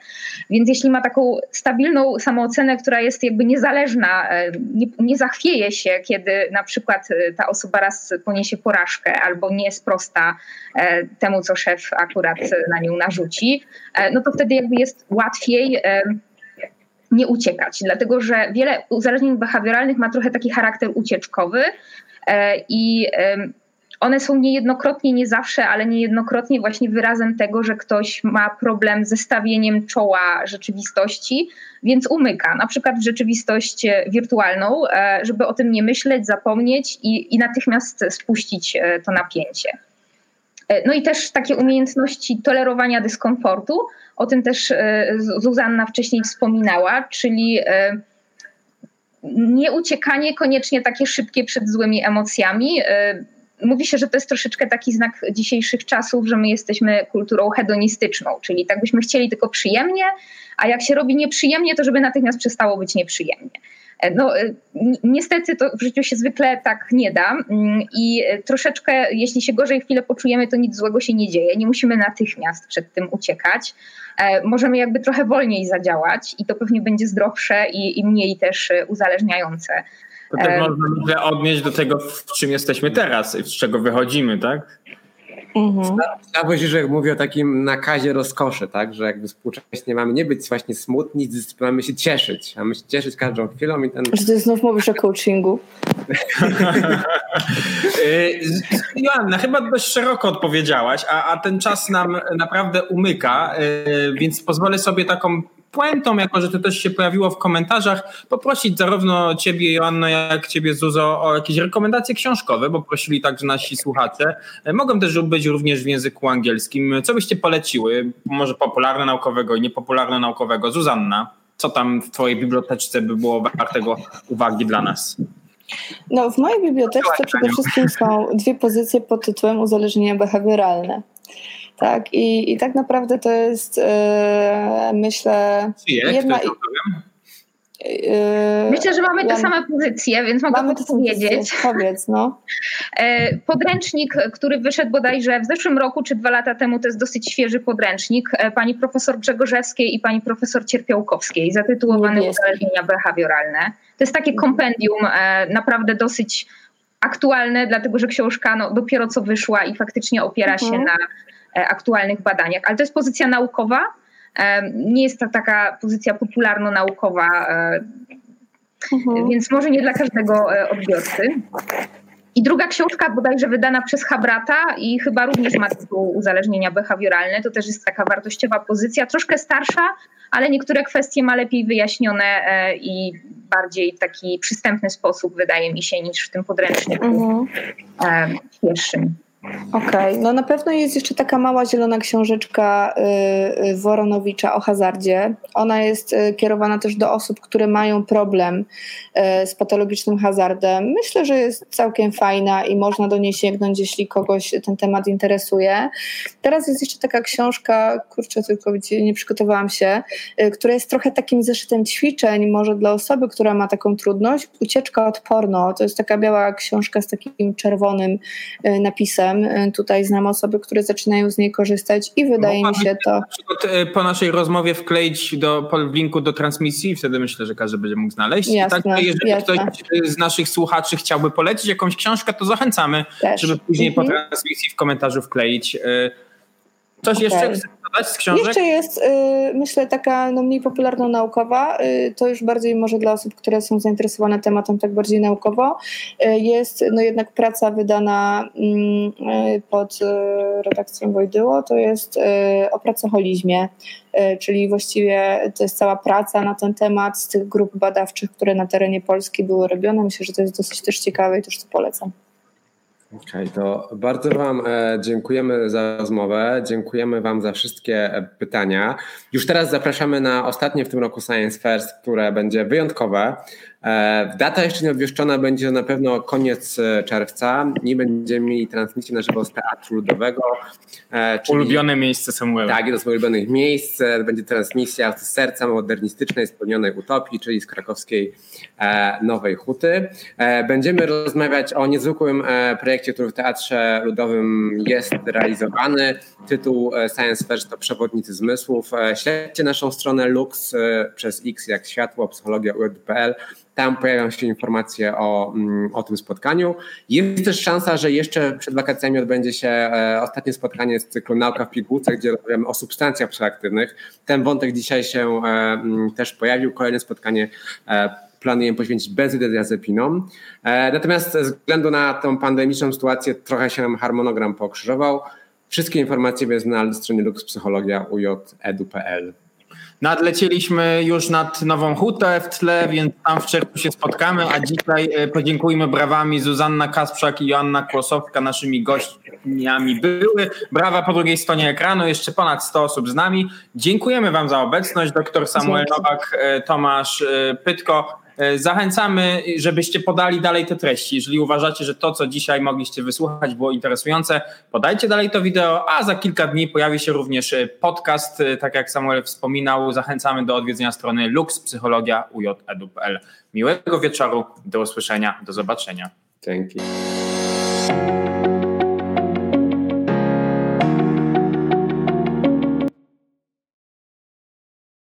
Więc jeśli ma taką stabilną samoocenę, która jest jakby niezależna, e, nie, nie zachwieje się, kiedy na przykład ta osoba raz poniesie porażkę albo nie sprosta temu, co szef akurat na nią narzuci, no to wtedy jakby jest łatwiej nie uciekać, dlatego że wiele uzależnień behawioralnych ma trochę taki charakter ucieczkowy e, i one są niejednokrotnie, nie zawsze, ale niejednokrotnie właśnie wyrazem tego, że ktoś ma problem ze stawieniem czoła rzeczywistości, więc umyka, na przykład w rzeczywistość wirtualną, e, żeby o tym nie myśleć, zapomnieć i, i natychmiast spuścić e, to napięcie. No i też takie umiejętności tolerowania dyskomfortu, o tym też e, Zuzanna wcześniej wspominała, czyli e, nie uciekanie koniecznie takie szybkie przed złymi emocjami. E, mówi się, że to jest troszeczkę taki znak dzisiejszych czasów, że my jesteśmy kulturą hedonistyczną, czyli tak byśmy chcieli tylko przyjemnie, a jak się robi nieprzyjemnie, to żeby natychmiast przestało być nieprzyjemnie. E, no, e, niestety to w życiu się zwykle tak nie da mm, i troszeczkę, jeśli się gorzej chwilę poczujemy, to nic złego się nie dzieje. Nie musimy natychmiast przed tym uciekać. E, możemy jakby trochę wolniej zadziałać i to pewnie będzie zdrowsze i, i mniej też uzależniające.
To też można odnieść do tego, w czym jesteśmy teraz, z czego wychodzimy, tak?
Mhm. Sławoj Żyżek mówi o takim nakazie rozkoszy, tak? że jakby współcześnie mamy nie być właśnie smutni, mamy się cieszyć, mamy się cieszyć każdą chwilą. I ten...
Że ty znów mówisz o coachingu. [laughs]
Y, Joanna, chyba dość szeroko odpowiedziałaś, a, a ten czas nam naprawdę umyka, y, więc pozwolę sobie taką puentą, jako że to też się pojawiło w komentarzach, poprosić zarówno ciebie, Joanna, jak ciebie, Zuzo, o jakieś rekomendacje książkowe, bo prosili także nasi słuchacze. E, mogą też być również w języku angielskim. Co byście poleciły? Może popularno-naukowego i niepopularno-naukowego? Zuzanna, co tam w twojej biblioteczce by było wartego uwagi dla nas?
No, w mojej bibliotece przede wszystkim są dwie pozycje pod tytułem uzależnienia behawioralne. Tak, i, i tak naprawdę to jest, yy, myślę,
jedna... Yy, myślę, że mamy te same pozycje, więc mogę mamy powiedzieć.
Powiedz, no.
Yy, podręcznik, który wyszedł bodajże w zeszłym roku czy dwa lata temu, to jest dosyć świeży podręcznik pani profesor Grzegorzewskiej i pani profesor Cierpiałkowskiej, zatytułowany Uzależnienia behawioralne. To jest takie kompendium naprawdę dosyć aktualne, dlatego że książka no, dopiero co wyszła i faktycznie opiera mhm. się na E, aktualnych badaniach. Ale to jest pozycja naukowa, e, nie jest to taka pozycja popularno-naukowa, e, mhm. więc może nie dla każdego odbiorcy. I druga książka, bodajże wydana przez Habrata i chyba również ma tytuł Uzależnienia behawioralne. To też jest taka wartościowa pozycja, troszkę starsza, ale niektóre kwestie ma lepiej wyjaśnione i bardziej w taki przystępny sposób, wydaje mi się, niż w tym podręczniku mhm. pierwszym.
Okej, okay. no na pewno jest jeszcze taka mała zielona książeczka y, y, Woronowicza o hazardzie. Ona jest y, kierowana też do osób, które mają problem z patologicznym hazardem. Myślę, że jest całkiem fajna i można do niej sięgnąć, jeśli kogoś ten temat interesuje. Teraz jest jeszcze taka książka, kurczę, tylko nie przygotowałam się, która jest trochę takim zeszytem ćwiczeń, może dla osoby, która ma taką trudność. Ucieczka od porno. To jest taka biała książka z takim czerwonym napisem E, tutaj znam osoby, które zaczynają z niej korzystać i wydaje mi się to. Na
przykład e, po naszej rozmowie wkleić do, linku do transmisji, wtedy myślę, że każdy będzie mógł znaleźć. Jasne, I tak, jeżeli jasne. ktoś z naszych słuchaczy chciałby polecić jakąś książkę, to zachęcamy, Też. żeby później mhm. po transmisji w komentarzu wkleić. Coś okay. jeszcze dodać z książek?
Jeszcze jest, y, myślę, taka no, mniej popularno-naukowa. Y, to już bardziej może dla osób, które są zainteresowane tematem tak bardziej naukowo. Y, jest no, jednak praca wydana mm, pod redakcją Wojdyło. To jest o pracoholizmie, czyli właściwie to jest cała praca na ten temat z tych grup badawczych, które na terenie Polski były robione. Myślę, że to jest dosyć też ciekawe i też to polecam.
Okej, okay, to bardzo Wam e, dziękujemy za rozmowę, dziękujemy Wam za wszystkie e, pytania. Już teraz zapraszamy na ostatnie w tym roku Science First, które będzie wyjątkowe. E, data jeszcze nie obwieszczona, będzie na pewno koniec e, czerwca. Nie będziemy mieli transmisji na żywo z Teatru Ludowego.
E, czyli, Ulubione miejsce Samuela.
Tak, jedno z moich ulubionych miejsc. Będzie transmisja z serca modernistycznej, spełnionej utopii, czyli z krakowskiej Nowej Huty. Będziemy rozmawiać o niezwykłym projekcie, który w Teatrze Ludowym jest realizowany. Tytuł Science First to Przewodnicy Zmysłów. Śledźcie naszą stronę Lux przez X jak światło, psychologia UED.pl. Tam pojawią się informacje o, mm, o tym spotkaniu. Jest też szansa, że jeszcze przed wakacjami odbędzie się e, ostatnie spotkanie z cyklu Nauka w pigułce, gdzie rozmawiamy o substancjach psychoaktywnych. Ten wątek dzisiaj się e, mm, też pojawił. Kolejne spotkanie e, planujemy poświęcić benzodiazepinom. Natomiast ze względu na tą pandemiczną sytuację trochę się nam harmonogram pokrzyżował. Wszystkie informacje będzie na stronie luxpsychologia.uj.edu.pl.
Nadlecieliśmy już nad Nową Hutę w tle, więc tam w czerwcu się spotkamy, a dzisiaj e, podziękujmy brawami Zuzanna Kasprzak i Joanna Kłosowska naszymi gościniami były. Brawa po drugiej stronie ekranu, jeszcze ponad 100 osób z nami. Dziękujemy Wam za obecność. Doktor Samuel Nowak, e, Tomasz e, Pytko, zachęcamy, żebyście podali dalej te treści. Jeżeli uważacie, że to, co dzisiaj mogliście wysłuchać, było interesujące, podajcie dalej to wideo, a za kilka dni pojawi się również e, podcast. E, tak jak Samuel wspominał, zachęcamy do odwiedzenia strony luxpsychologia.uj.edu.pl. Miłego wieczoru, do usłyszenia, do zobaczenia.
Dzięki.